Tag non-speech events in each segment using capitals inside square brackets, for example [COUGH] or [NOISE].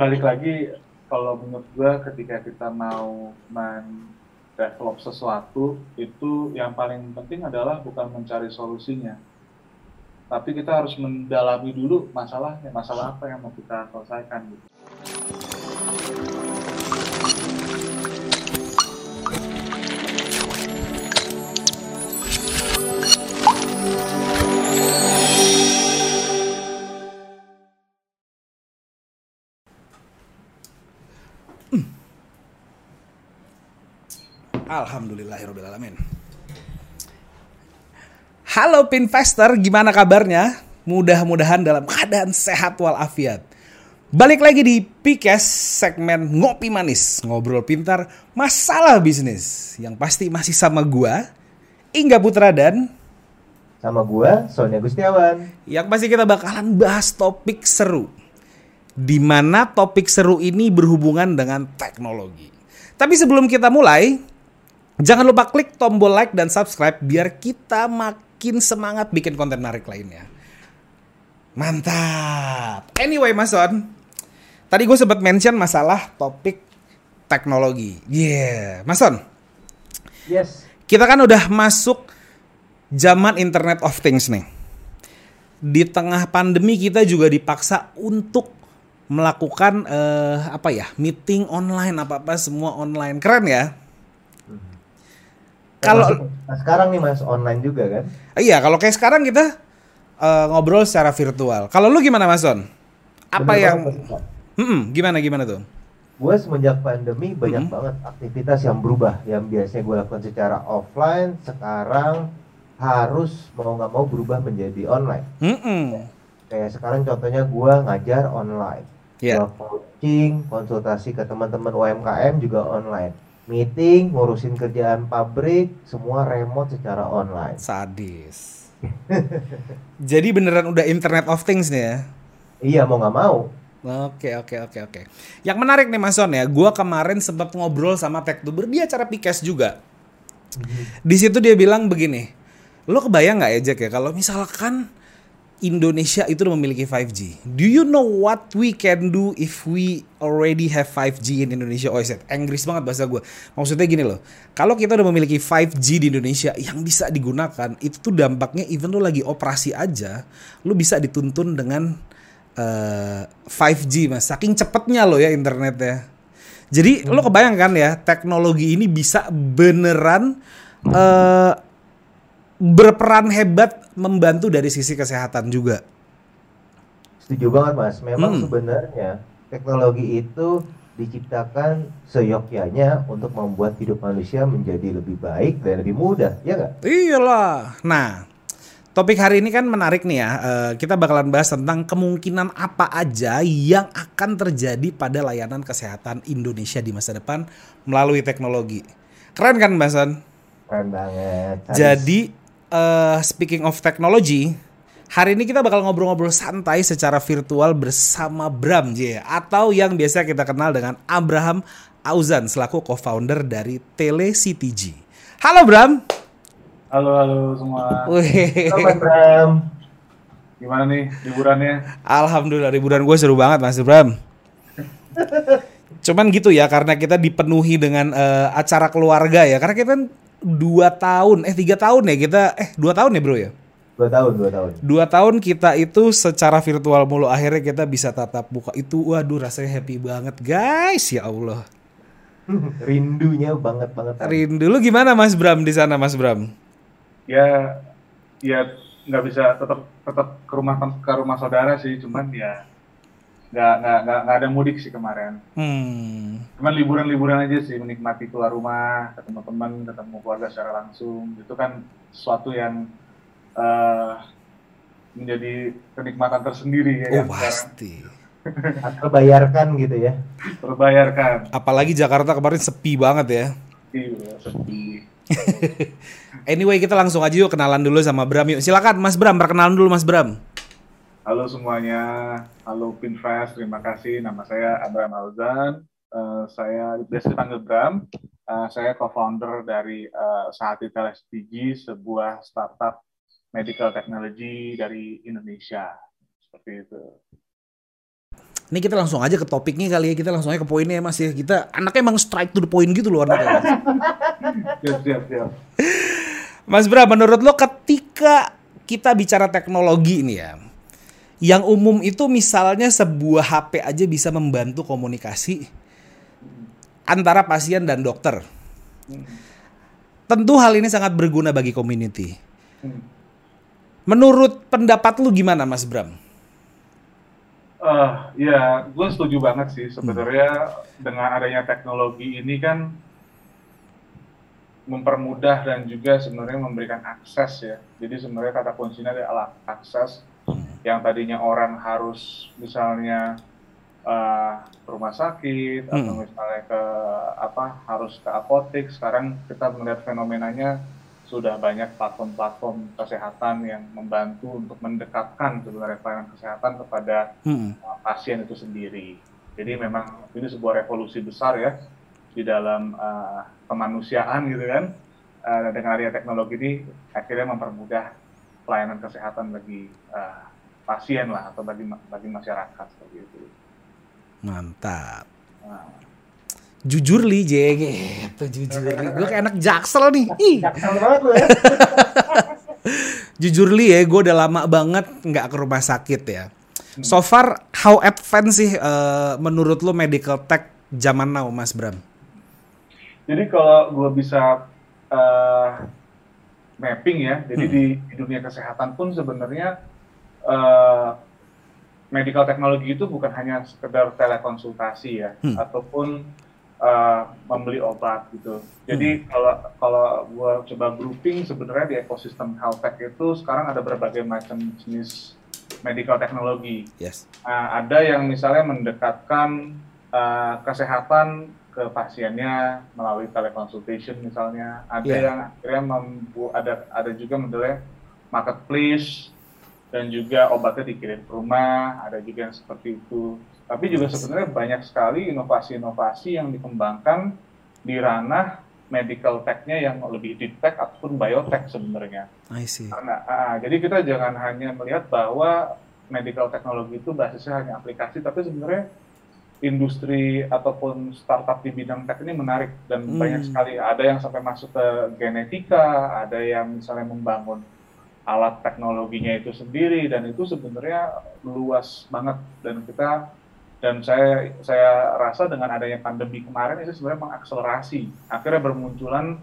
balik lagi kalau menurut gue ketika kita mau develop sesuatu itu yang paling penting adalah bukan mencari solusinya tapi kita harus mendalami dulu masalahnya masalah apa yang mau kita selesaikan gitu. Alhamdulillahirrahmanirrahim. Halo Pinvestor, gimana kabarnya? Mudah-mudahan dalam keadaan sehat walafiat. Balik lagi di Pikes segmen Ngopi Manis, ngobrol pintar masalah bisnis. Yang pasti masih sama gua, Ingga Putra dan sama gua Sonia Gustiawan. Yang pasti kita bakalan bahas topik seru. Di mana topik seru ini berhubungan dengan teknologi. Tapi sebelum kita mulai, Jangan lupa klik tombol like dan subscribe biar kita makin semangat bikin konten menarik lainnya. Mantap. Anyway, Mas Son. Tadi gue sempat mention masalah topik teknologi. Yeah, Mas Son. Yes. Kita kan udah masuk zaman Internet of Things nih. Di tengah pandemi kita juga dipaksa untuk melakukan uh, apa ya meeting online apa apa semua online keren ya kalau nah, sekarang nih mas online juga kan? Iya, kalau kayak sekarang kita uh, ngobrol secara virtual. Kalau lu gimana Mas Son? Apa Bener yang hmm, gimana gimana tuh? Gue semenjak pandemi banyak hmm. banget aktivitas yang berubah. Yang biasanya gue lakukan secara offline, sekarang harus mau nggak mau berubah menjadi online. Hmm. Kayak sekarang contohnya gue ngajar online. Yeah. Gue coaching, konsultasi ke teman-teman UMKM juga online meeting, ngurusin kerjaan pabrik, semua remote secara online. Sadis. Jadi beneran udah Internet of Things nih ya? Iya mau nggak mau. Oke oke oke oke. Yang menarik nih Mas Son ya, gue kemarin sempat ngobrol sama Techtuber dia acara Pikes juga. Mhm. Di situ dia bilang begini, lo kebayang nggak ya Jack ya kalau misalkan Indonesia itu udah memiliki 5G. Do you know what we can do if we already have 5G in Indonesia? Oh, set Inggris banget bahasa gue. Maksudnya gini loh, kalau kita udah memiliki 5G di Indonesia yang bisa digunakan, itu tuh dampaknya even lo lagi operasi aja, lo bisa dituntun dengan uh, eh, 5G mas. Saking cepetnya lo ya internetnya. Jadi hmm. lo kebayangkan ya, teknologi ini bisa beneran uh, berperan hebat membantu dari sisi kesehatan juga. Setuju banget mas. Memang hmm. sebenarnya teknologi itu diciptakan seyogyanya untuk membuat hidup manusia menjadi lebih baik dan lebih mudah, ya nggak? Iyalah. Nah, topik hari ini kan menarik nih ya. Uh, kita bakalan bahas tentang kemungkinan apa aja yang akan terjadi pada layanan kesehatan Indonesia di masa depan melalui teknologi. Keren kan, Mbak Son? Keren banget. Jadi uh, speaking of technology, hari ini kita bakal ngobrol-ngobrol santai secara virtual bersama Bram J atau yang biasa kita kenal dengan Abraham Auzan selaku co-founder dari TeleCTG. Halo Bram. Halo halo semua. Halo Bram. Gimana nih liburannya? Alhamdulillah liburan gue seru banget Mas Bram. [LAUGHS] Cuman gitu ya karena kita dipenuhi dengan uh, acara keluarga ya karena kita dua tahun. Eh tiga tahun ya kita eh dua tahun ya bro ya? Dua tahun dua tahun. Dua tahun kita itu secara virtual mulu akhirnya kita bisa tatap buka itu waduh rasanya happy banget. Guys ya Allah. [LAUGHS] Rindunya banget banget. Rindu. Lu gimana Mas Bram di sana Mas Bram? Ya ya nggak bisa tetap tetap ke rumah ke rumah saudara sih cuman ya nggak nggak nggak nggak ada mudik sih kemarin. Hmm. Cuman liburan-liburan aja sih menikmati keluar rumah, ketemu teman, ketemu keluarga secara langsung. Itu kan sesuatu yang uh, menjadi kenikmatan tersendiri ya. Oh pasti. [LAUGHS] Terbayarkan gitu ya. Terbayarkan. Apalagi Jakarta kemarin sepi banget ya. Iya sepi. [LAUGHS] anyway kita langsung aja yuk kenalan dulu sama Bram yuk. Silakan Mas Bram perkenalan dulu Mas Bram. Halo semuanya, halo Pinfast, terima kasih. Nama saya Abraham Alzan. Uh, saya biasa dipanggil Bram. Uh, saya co-founder dari uh, Sahati Telestigi, sebuah startup medical technology dari Indonesia. Seperti itu. Ini kita langsung aja ke topiknya kali ya, kita langsung aja ke poinnya ya mas ya. Kita anaknya emang strike to the point gitu loh anaknya. [LAUGHS] siap, siap, siap. Mas Bra, menurut lo ketika kita bicara teknologi ini ya, yang umum itu misalnya sebuah HP aja bisa membantu komunikasi antara pasien dan dokter. Tentu hal ini sangat berguna bagi community. Menurut pendapat lu gimana Mas Bram? Uh, ya, gue setuju banget sih sebenarnya hmm. dengan adanya teknologi ini kan mempermudah dan juga sebenarnya memberikan akses ya. Jadi sebenarnya kata kuncinya adalah akses hmm. Yang tadinya orang harus misalnya uh, ke rumah sakit hmm. atau misalnya ke apa harus ke apotek. Sekarang kita melihat fenomenanya sudah banyak platform-platform kesehatan yang membantu untuk mendekatkan sebenarnya pelayanan kesehatan kepada hmm. Uh, pasien itu sendiri. Jadi memang ini sebuah revolusi besar ya di dalam uh, kemanusiaan gitu kan. Uh, dengan adanya teknologi ini akhirnya mempermudah pelayanan kesehatan bagi uh, pasien lah atau bagi bagi masyarakat seperti itu. Mantap. Nah. Jujur li jeng gitu jujur. Li gue kayak anak jaksel nih. [LAUGHS] Jaksel banget lu ya. [LAUGHS] Jujur li ya gue udah lama banget nggak ke rumah sakit ya. So far how advance sih uh, menurut lo medical tech zaman now mas Bram? Jadi kalau gue bisa uh, mapping ya jadi hmm. di, di dunia kesehatan pun sebenarnya uh, medical technology itu bukan hanya sekedar telekonsultasi ya hmm. ataupun uh, membeli obat gitu. Jadi hmm. kalau kalau gue coba grouping sebenarnya di ekosistem health tech itu sekarang ada berbagai macam jenis medical teknologi. Yes. Uh, ada yang misalnya mendekatkan uh, kesehatan ke pasiennya melalui teleconsultation misalnya. Ada yeah. yang akhirnya membu ada ada juga modelnya marketplace dan juga obatnya dikirim ke rumah. Ada juga yang seperti itu. Tapi juga sebenarnya banyak sekali inovasi-inovasi yang dikembangkan di ranah medical tech-nya yang lebih deep tech ataupun biotech sebenarnya. I see. Karena, uh, jadi kita jangan hanya melihat bahwa medical technology itu basisnya hanya aplikasi, tapi sebenarnya industri ataupun startup di bidang tech ini menarik dan hmm. banyak sekali. Ada yang sampai masuk ke genetika, ada yang misalnya membangun alat teknologinya itu sendiri dan itu sebenarnya luas banget dan kita dan saya saya rasa dengan adanya pandemi kemarin itu sebenarnya mengakselerasi akhirnya bermunculan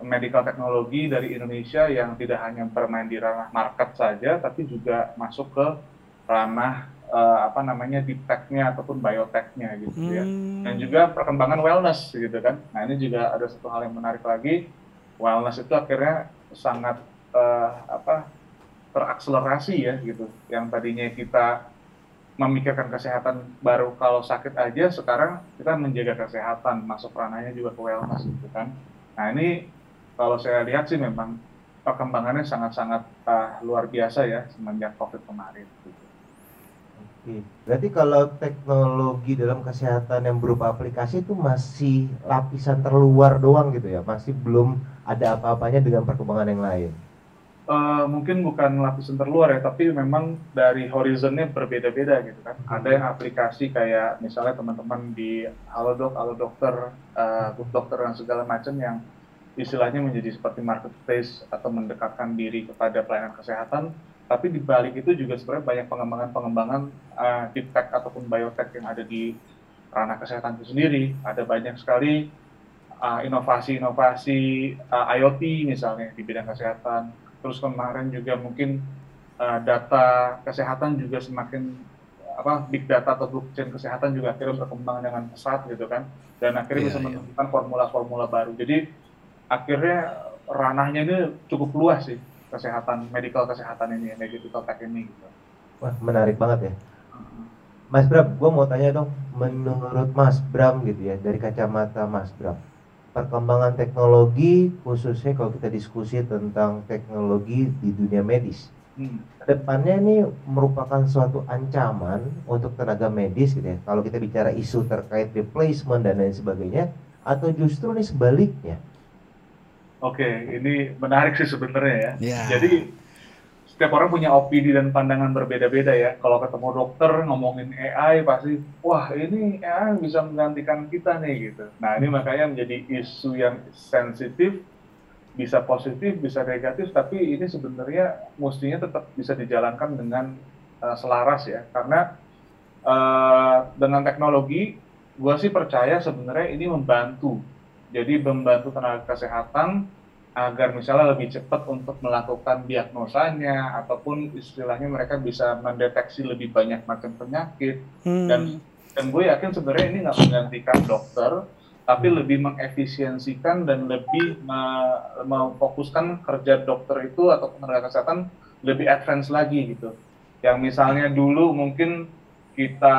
medical teknologi dari Indonesia yang tidak hanya bermain di ranah market saja tapi juga masuk ke ranah uh, apa namanya deep tech-nya ataupun biotech-nya gitu ya. hmm. ya dan juga perkembangan wellness gitu kan nah ini juga ada satu hal yang menarik lagi wellness itu akhirnya sangat uh, apa terakselerasi ya gitu yang tadinya kita memikirkan kesehatan baru kalau sakit aja sekarang kita menjaga kesehatan masuk ranahnya juga ke wellness gitu kan nah ini kalau saya lihat sih memang perkembangannya sangat-sangat uh, luar biasa ya semenjak covid kemarin gitu. Oke, berarti kalau teknologi dalam kesehatan yang berupa aplikasi itu masih lapisan terluar doang gitu ya, masih belum ada apa-apanya dengan perkembangan yang lain. Uh, mungkin bukan lapisan terluar ya, tapi memang dari horizonnya berbeda-beda gitu kan. Hmm. Ada yang aplikasi kayak misalnya teman-teman di Halodoc, Halo Dokter, uh, Dokter dan segala macam yang istilahnya menjadi seperti marketplace atau mendekatkan diri kepada pelayanan kesehatan. Tapi di balik itu juga sebenarnya banyak pengembangan-pengembangan uh, deep tech ataupun biotech yang ada di ranah kesehatan itu sendiri. Ada banyak sekali inovasi-inovasi uh, IoT misalnya di bidang kesehatan terus kemarin juga mungkin uh, data kesehatan juga semakin apa big data atau blockchain kesehatan juga akhirnya berkembang dengan pesat gitu kan. Dan akhirnya yeah, bisa iya. menemukan formula-formula baru. Jadi akhirnya ranahnya ini cukup luas sih kesehatan medical kesehatan ini medical tech ini gitu. Wah menarik banget ya. Mas Bram, gue mau tanya dong, menurut Mas Bram gitu ya, dari kacamata Mas Bram, perkembangan teknologi khususnya kalau kita diskusi tentang teknologi di dunia medis hmm. depannya ini merupakan suatu ancaman untuk tenaga medis gitu ya kalau kita bicara isu terkait replacement dan lain sebagainya atau justru ini sebaliknya oke ini menarik sih sebenarnya ya yeah. jadi setiap orang punya opini dan pandangan berbeda-beda ya. Kalau ketemu dokter ngomongin AI pasti, wah ini AI bisa menggantikan kita nih gitu. Nah ini makanya menjadi isu yang sensitif, bisa positif, bisa negatif, tapi ini sebenarnya mestinya tetap bisa dijalankan dengan uh, selaras ya. Karena uh, dengan teknologi, gue sih percaya sebenarnya ini membantu. Jadi membantu tenaga kesehatan agar misalnya lebih cepat untuk melakukan diagnosanya ataupun istilahnya mereka bisa mendeteksi lebih banyak macam penyakit hmm. dan dan gue yakin sebenarnya ini nggak menggantikan dokter tapi hmm. lebih mengefisiensikan dan lebih memfokuskan kerja dokter itu atau tenaga kesehatan lebih advance lagi gitu yang misalnya dulu mungkin kita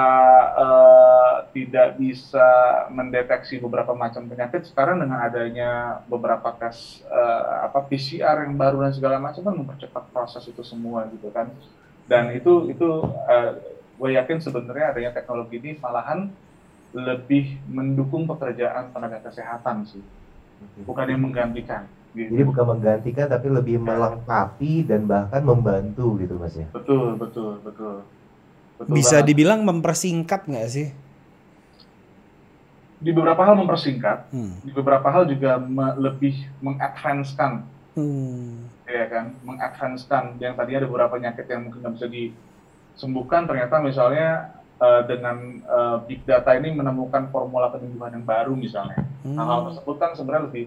uh, tidak bisa mendeteksi beberapa macam penyakit sekarang dengan adanya beberapa tes uh, apa PCR yang baru dan segala macam kan mempercepat proses itu semua gitu kan. Dan itu itu uh, gue yakin sebenarnya adanya teknologi ini malahan lebih mendukung pekerjaan tenaga kesehatan sih. Bukan yang menggantikan. Gitu. jadi bukan menggantikan tapi lebih melengkapi dan bahkan membantu gitu mas ya? Betul betul betul Betul bisa banget. dibilang mempersingkat nggak sih? Di beberapa hal mempersingkat, hmm. di beberapa hal juga me lebih mengadvancekan, hmm. ya kan, mengadvancekan. Yang tadi ada beberapa penyakit yang mungkin nggak bisa disembuhkan, ternyata misalnya uh, dengan uh, big data ini menemukan formula penyembuhan yang baru misalnya. Hmm. Nah, hal tersebut kan sebenarnya lebih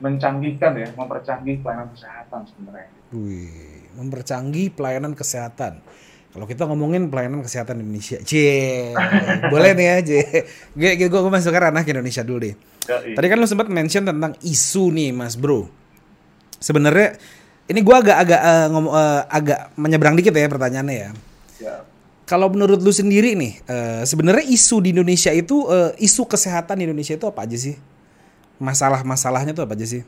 mencanggihkan ya, mempercanggih pelayanan kesehatan sebenarnya. Wih, mempercanggih pelayanan kesehatan. Kalau kita ngomongin pelayanan kesehatan Indonesia, C, boleh nih ya, C. Gue, gue, gue masuk ke ranah Indonesia dulu deh. Ya. Tadi kan lu sempat mention tentang isu nih, Mas Bro. Sebenarnya ini gue agak-agak uh, ngom, uh, agak menyeberang dikit ya pertanyaannya ya. ya. Kalau menurut lu sendiri nih, uh, sebenarnya isu di Indonesia itu uh, isu kesehatan di Indonesia itu apa aja sih? Masalah-masalahnya tuh apa aja sih?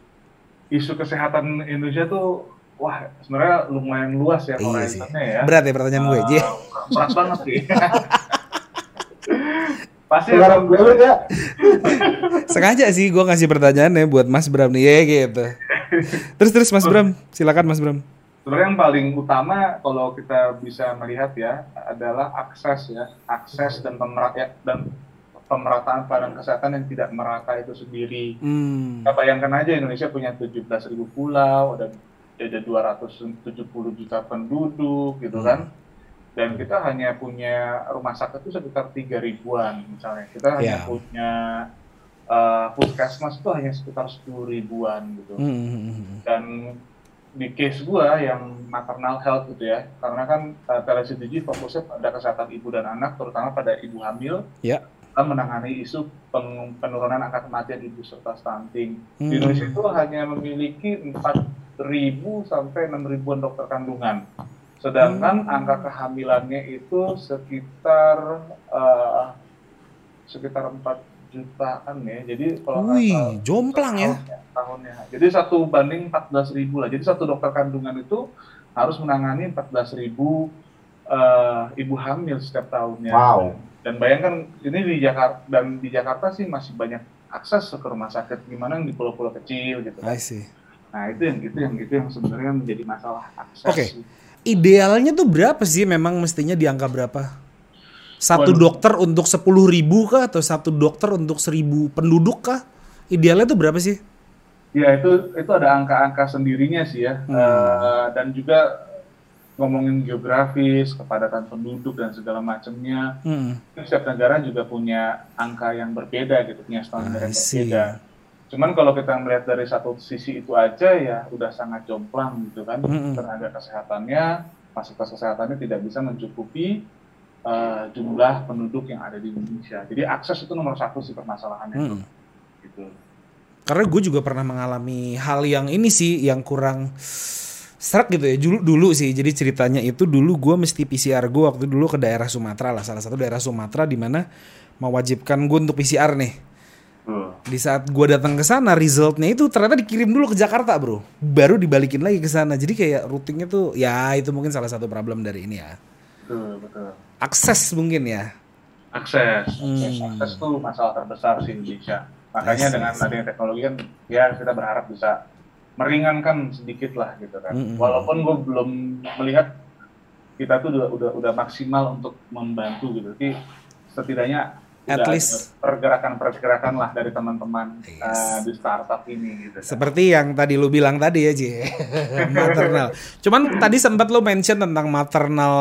Isu kesehatan Indonesia tuh Wah, sebenarnya lumayan luas ya iya ya. Berat ya pertanyaan uh, gue, J. Berat banget sih. [LAUGHS] Pasti orang gue ya. [LAUGHS] Sengaja sih gue ngasih pertanyaannya buat Mas Bram nih ya gitu. Terus terus Mas Bram, silakan Mas Bram. Sebenarnya yang paling utama kalau kita bisa melihat ya adalah akses ya, akses dan pemerataan dan pemerataan pelayanan kesehatan yang tidak merata itu sendiri. Hmm. Kita bayangkan aja Indonesia punya 17.000 pulau dan ada 270 juta penduduk gitu hmm. kan dan kita hanya punya rumah sakit itu sekitar tiga ribuan misalnya kita hanya yeah. punya uh, puskesmas itu hanya sekitar sepuluh ribuan gitu hmm, hmm, hmm. dan di case gua yang maternal health gitu ya karena kan uh, telecdg fokusnya pada kesehatan ibu dan anak terutama pada ibu hamil yeah. menangani isu pen penurunan angka kematian ibu serta stunting hmm. di Indonesia itu hanya memiliki empat ribu sampai enam ribuan dokter kandungan. Sedangkan hmm. angka kehamilannya itu sekitar uh, sekitar 4 jutaan ya. Jadi kalau Wih, jomplang ya tahunnya. Jadi satu banding 14 ribu lah. Jadi satu dokter kandungan itu harus menangani 14 ribu uh, ibu hamil setiap tahunnya. Wow. Dan bayangkan ini di Jakarta dan di Jakarta sih masih banyak akses ke rumah sakit gimana yang di pulau-pulau kecil gitu. Kan. I see. Nah itu yang itu yang itu yang sebenarnya menjadi masalah akses. Oke. Okay. Idealnya tuh berapa sih memang mestinya di angka berapa? Satu Waduh. dokter untuk sepuluh ribu kah atau satu dokter untuk seribu penduduk kah? Idealnya tuh berapa sih? Ya itu itu ada angka-angka sendirinya sih ya. Hmm. Uh, dan juga ngomongin geografis, kepadatan penduduk dan segala macamnya. Hmm. Setiap negara juga punya angka yang berbeda gitu, punya standar yang berbeda. Cuman kalau kita melihat dari satu sisi itu aja ya udah sangat jomplang gitu kan mm-hmm. tenaga kesehatannya, fasilitas kesehatannya tidak bisa mencukupi uh, jumlah penduduk yang ada di Indonesia. Jadi akses itu nomor satu sih permasalahannya. Mm. Gitu. Karena gue juga pernah mengalami hal yang ini sih yang kurang serak gitu ya dulu dulu sih jadi ceritanya itu dulu gue mesti PCR gue waktu dulu ke daerah Sumatera lah salah satu daerah Sumatera di mana mewajibkan gue untuk PCR nih di saat gue datang ke sana, resultnya itu ternyata dikirim dulu ke Jakarta, bro. Baru dibalikin lagi ke sana. Jadi kayak routingnya tuh, ya itu mungkin salah satu problem dari ini ya. Betul, betul. Akses mungkin ya. Akses, hmm. akses tuh masalah terbesar sih Indonesia. Makanya yes, dengan adanya teknologi kan, ya kita berharap bisa meringankan sedikit lah gitu kan. Mm -hmm. Walaupun gue belum melihat kita tuh udah udah udah maksimal untuk membantu gitu. Tapi setidaknya at least pergerakan-pergerakan lah dari teman-teman yes. uh, di startup ini gitu. Seperti yang tadi lu bilang tadi ya, Ji. [LAUGHS] maternal. Cuman tadi sempat lu mention tentang maternal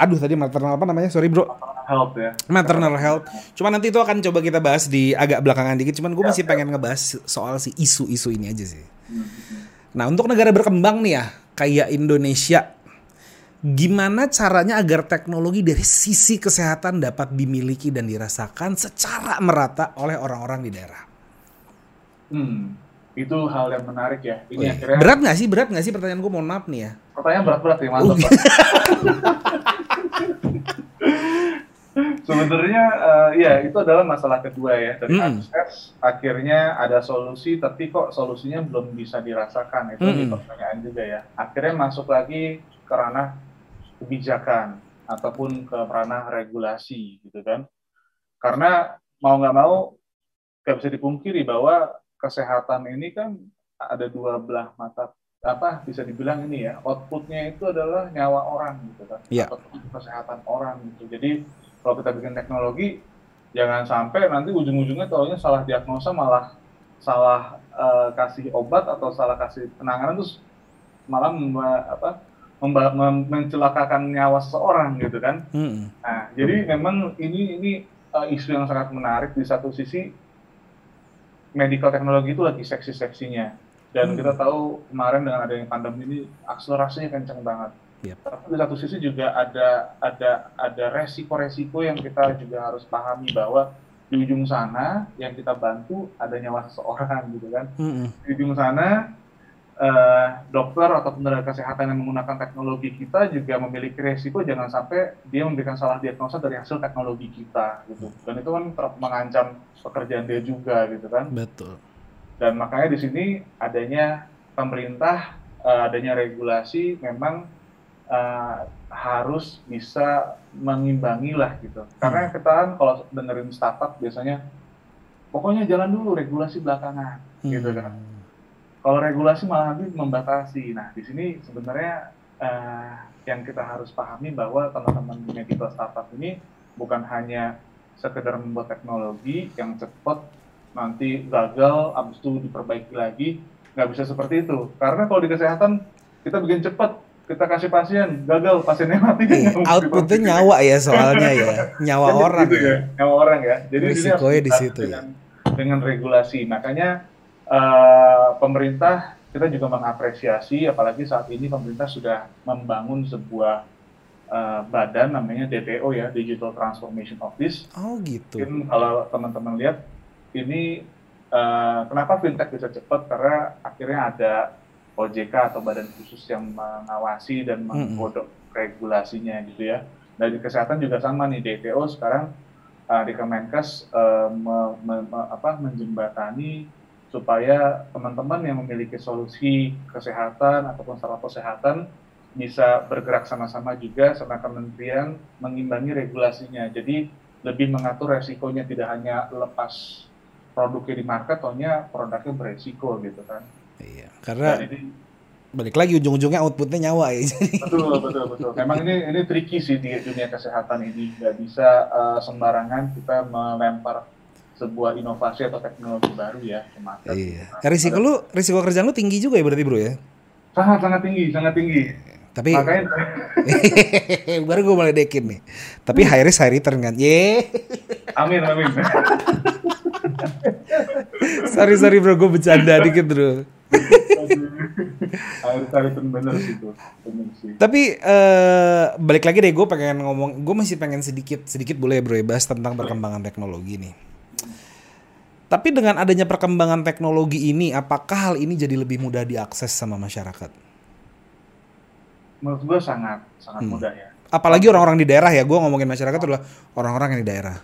aduh tadi maternal apa namanya? Sorry, Bro. Maternal health ya. Maternal health. Cuman nanti itu akan coba kita bahas di agak belakangan dikit. Cuman gue ya, masih ya. pengen ngebahas soal si isu-isu ini aja sih. Hmm. Nah, untuk negara berkembang nih ya, kayak Indonesia gimana caranya agar teknologi dari sisi kesehatan dapat dimiliki dan dirasakan secara merata oleh orang-orang di daerah? Hmm, itu hal yang menarik ya. Ini oh, akhirnya... Berat nggak sih? Berat nggak sih pertanyaan gue? Mohon maaf nih ya. Pertanyaan berat-berat ya, mantap. Oh, iya. [LAUGHS] Sebenarnya uh, ya itu adalah masalah kedua ya dari hmm. akses akhirnya ada solusi tapi kok solusinya belum bisa dirasakan itu hmm. pertanyaan juga ya. Akhirnya masuk lagi ke ranah kebijakan ataupun ke ranah regulasi gitu kan. Karena mau nggak mau nggak bisa dipungkiri bahwa kesehatan ini kan ada dua belah mata apa bisa dibilang ini ya outputnya itu adalah nyawa orang gitu kan. Yeah. kesehatan orang gitu. Jadi kalau kita bikin teknologi jangan sampai nanti ujung-ujungnya taunya salah diagnosa malah salah uh, kasih obat atau salah kasih penanganan terus malah apa mencelakakan nyawa seseorang gitu kan. Hmm. Nah, jadi memang ini ini uh, isu yang sangat menarik di satu sisi medical teknologi itu lagi seksi-seksinya dan hmm. kita tahu kemarin dengan adanya pandemi ini akselerasinya kencang banget. Yep. Tapi di satu sisi juga ada ada ada resiko-resiko yang kita juga harus pahami bahwa di ujung sana yang kita bantu ada nyawa seseorang gitu kan. Hmm. Di ujung sana uh, dokter atau tenaga kesehatan yang menggunakan teknologi kita juga memiliki resiko jangan sampai dia memberikan salah diagnosa dari hasil teknologi kita gitu. Dan itu kan mengancam pekerjaan dia juga gitu kan. Betul. Dan makanya di sini adanya pemerintah uh, adanya regulasi memang uh, harus bisa mengimbangi lah gitu. Karena hmm. kita kan kalau dengerin startup biasanya pokoknya jalan dulu regulasi belakangan gitu hmm. gitu kan kalau regulasi malah nanti membatasi. Nah, di sini sebenarnya uh, yang kita harus pahami bahwa teman-teman medical startup ini bukan hanya sekedar membuat teknologi yang cepat nanti gagal, habis itu diperbaiki lagi, nggak bisa seperti itu. Karena kalau di kesehatan kita bikin cepat, kita kasih pasien gagal, pasiennya mati. Iya, [LAUGHS] outputnya nyawa ya soalnya ya, nyawa orang gitu ya. nyawa orang ya. Jadi risikonya di situ dengan, ya. Dengan regulasi, makanya uh, pemerintah kita juga mengapresiasi apalagi saat ini pemerintah sudah membangun sebuah uh, badan namanya DTO ya Digital Transformation Office. Oh gitu. Mungkin kalau teman-teman lihat ini uh, kenapa fintech bisa cepat karena akhirnya ada OJK atau badan khusus yang mengawasi dan menggodok mm -hmm. regulasinya gitu ya. Dari kesehatan juga sama nih DTO sekarang uh, di Kemenkes uh, me, me, me, apa, menjembatani supaya teman-teman yang memiliki solusi kesehatan ataupun startup kesehatan bisa bergerak sama-sama juga sama kementerian mengimbangi regulasinya. Jadi lebih mengatur resikonya tidak hanya lepas produknya di market, tohnya produknya beresiko gitu kan. Iya, karena ini, balik lagi ujung-ujungnya outputnya nyawa ya. Betul, betul, betul. Memang ini ini tricky sih di dunia kesehatan ini. Nggak bisa uh, sembarangan kita melempar sebuah inovasi atau teknologi baru ya ke market. Iya. Nah, risiko lu, risiko kerjaan lu tinggi juga ya berarti bro ya? Sangat sangat tinggi, sangat tinggi. Tapi makanya [LAUGHS] baru gue mulai dekin nih. Tapi high risk high return kan? Ye. Amin amin. [LAUGHS] sorry sorry bro, gue bercanda dikit bro. [LAUGHS] Tapi uh, balik lagi deh, gue pengen ngomong, gue masih pengen sedikit sedikit boleh bro ya bahas tentang perkembangan teknologi nih. Tapi dengan adanya perkembangan teknologi ini, apakah hal ini jadi lebih mudah diakses sama masyarakat? Menurut gue sangat sangat hmm. mudah ya. Apalagi orang-orang di daerah ya, gue ngomongin masyarakat adalah orang-orang yang di daerah.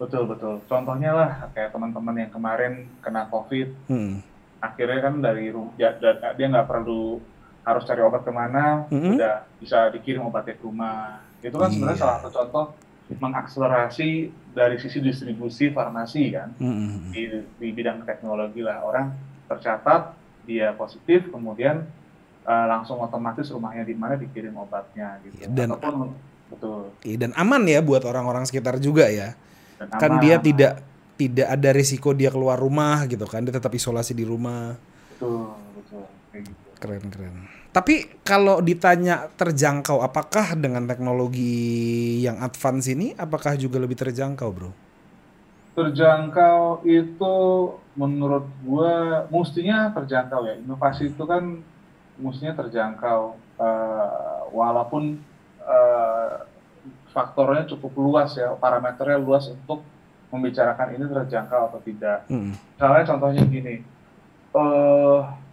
Betul betul. Contohnya lah kayak teman-teman yang kemarin kena COVID, hmm. akhirnya kan dari ya, dia nggak perlu harus cari obat ke mana, hmm. udah bisa dikirim obatnya ke rumah. Itu kan iya. sebenarnya salah satu contoh mengakselerasi dari sisi distribusi farmasi kan mm-hmm. di, di bidang teknologi lah orang tercatat dia positif, kemudian uh, langsung otomatis rumahnya di mana dikirim obatnya gitu. Iya, dan Ataupun, betul. Iya, dan aman ya buat orang-orang sekitar juga ya. Dan kan aman, dia aman. tidak tidak ada risiko dia keluar rumah gitu kan, dia tetap isolasi di rumah. Betul, betul. Kayak gitu. Keren, keren. Tapi kalau ditanya terjangkau, apakah dengan teknologi yang advance ini, apakah juga lebih terjangkau, bro? Terjangkau itu menurut gue mestinya terjangkau ya. Inovasi itu kan mestinya terjangkau, uh, walaupun uh, faktornya cukup luas ya, parameternya luas untuk membicarakan ini terjangkau atau tidak. Hmm. Misalnya contohnya gini, uh,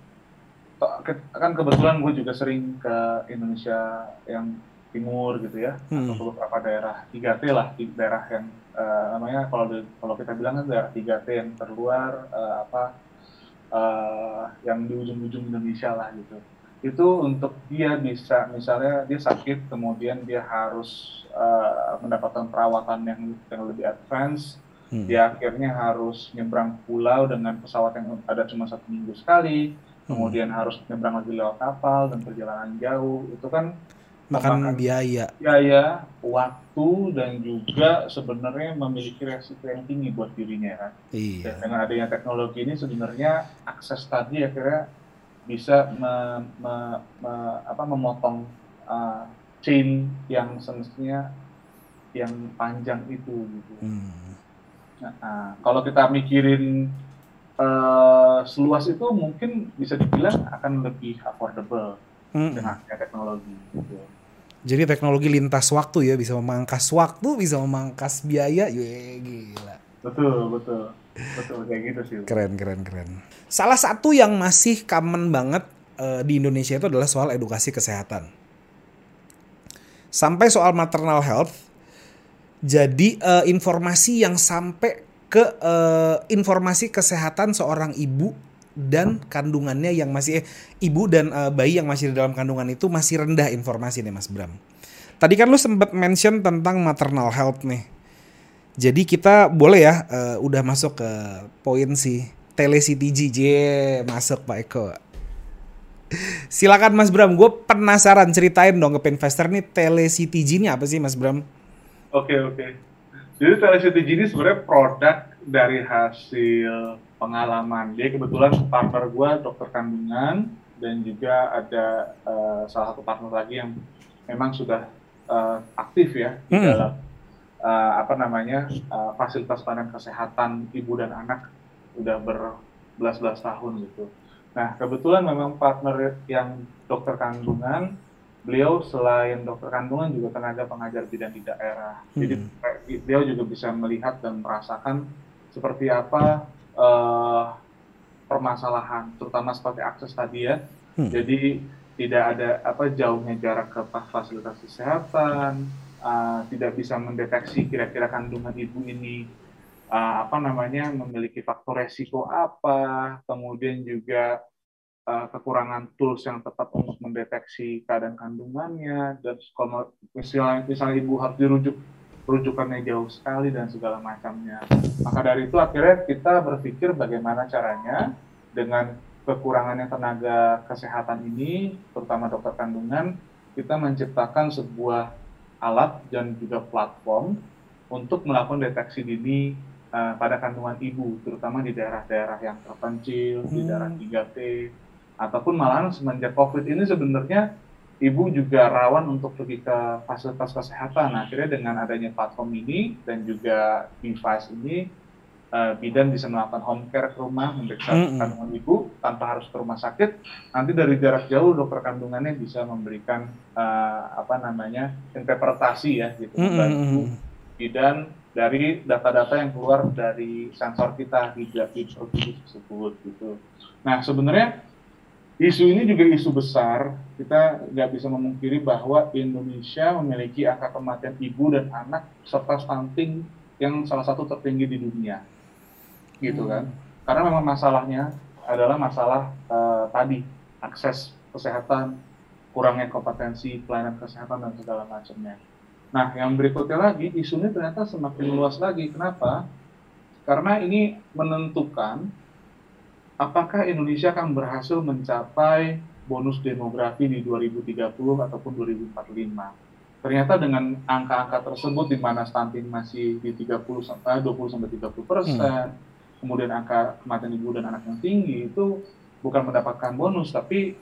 kan kebetulan gue juga sering ke Indonesia yang timur gitu ya hmm. atau beberapa daerah 3T lah di daerah yang uh, namanya kalau kalau kita bilang kan daerah 3T yang terluar uh, apa uh, yang di ujung-ujung Indonesia lah gitu itu untuk dia bisa misalnya dia sakit kemudian dia harus uh, mendapatkan perawatan yang yang lebih advance hmm. dia akhirnya harus nyebrang pulau dengan pesawat yang ada cuma satu minggu sekali kemudian hmm. harus nyebrang lagi lewat kapal dan perjalanan jauh itu kan makan biaya biaya waktu dan juga sebenarnya memiliki resiko yang tinggi buat dirinya kan iya. dan dengan adanya teknologi ini sebenarnya akses tadi akhirnya bisa me, me, me, apa, memotong uh, chain yang semestinya yang panjang itu gitu hmm. nah, uh, kalau kita mikirin uh, seluas itu mungkin bisa dibilang akan lebih affordable hmm. dengan teknologi. Gitu. Jadi teknologi lintas waktu ya bisa memangkas waktu, bisa memangkas biaya, ya gila. Betul, betul. Betul kayak gitu sih. Keren, keren, keren. Salah satu yang masih common banget uh, di Indonesia itu adalah soal edukasi kesehatan. Sampai soal maternal health. Jadi uh, informasi yang sampai ke uh, informasi kesehatan seorang ibu dan kandungannya yang masih eh, ibu dan uh, bayi yang masih di dalam kandungan itu masih rendah informasi nih Mas Bram. Tadi kan lu sempat mention tentang maternal health nih. Jadi kita boleh ya uh, udah masuk ke poin si telectg masuk Pak Eko. Silakan Mas Bram, gue penasaran ceritain dong ke investor nih telectg ini apa sih Mas Bram? Oke okay, oke. Okay. Jadi telectg ini sebenarnya produk dari hasil pengalaman. Dia kebetulan partner gue dokter kandungan dan juga ada uh, salah satu partner lagi yang memang sudah uh, aktif ya di hmm. dalam uh, apa namanya uh, fasilitas pelayanan kesehatan ibu dan anak sudah berbelas-belas tahun gitu. Nah kebetulan memang partner yang dokter kandungan beliau selain dokter kandungan juga tenaga pengajar bidan di daerah. Hmm. Jadi beliau juga bisa melihat dan merasakan seperti apa uh, permasalahan, terutama seperti akses tadi ya. Hmm. Jadi tidak ada apa jauhnya jarak ke fasilitas kesehatan, uh, tidak bisa mendeteksi kira-kira kandungan ibu ini uh, apa namanya memiliki faktor resiko apa, kemudian juga uh, kekurangan tools yang tepat untuk mendeteksi keadaan kandungannya dan kalau misalnya, misalnya ibu harus dirujuk rujukannya jauh sekali dan segala macamnya. Maka dari itu akhirnya kita berpikir bagaimana caranya dengan kekurangannya tenaga kesehatan ini, terutama dokter kandungan, kita menciptakan sebuah alat dan juga platform untuk melakukan deteksi dini uh, pada kandungan ibu, terutama di daerah-daerah yang terpencil, hmm. di daerah 3T, ataupun malahan semenjak COVID ini sebenarnya ibu juga rawan untuk pergi ke fasilitas kesehatan. Nah, akhirnya dengan adanya platform ini dan juga device ini, uh, bidan bisa melakukan home care ke rumah, memeriksa mm -hmm. kandungan ibu tanpa harus ke rumah sakit. Nanti dari jarak jauh dokter kandungannya bisa memberikan uh, apa namanya interpretasi ya, gitu, mm -hmm. bidan dari data-data yang keluar dari sensor kita di di tersebut gitu. Nah, sebenarnya Isu ini juga isu besar. Kita nggak bisa memungkiri bahwa Indonesia memiliki angka kematian ibu dan anak serta stunting yang salah satu tertinggi di dunia, gitu hmm. kan? Karena memang masalahnya adalah masalah uh, tadi akses kesehatan, kurangnya kompetensi pelayanan kesehatan dan segala macamnya. Nah, yang berikutnya lagi, isu ini ternyata semakin luas lagi. Kenapa? Karena ini menentukan apakah Indonesia akan berhasil mencapai bonus demografi di 2030 ataupun 2045. Ternyata dengan angka-angka tersebut di mana stunting masih di 30 sampai 20 sampai 30 persen, hmm. kemudian angka kematian ibu dan anak yang tinggi itu bukan mendapatkan bonus, tapi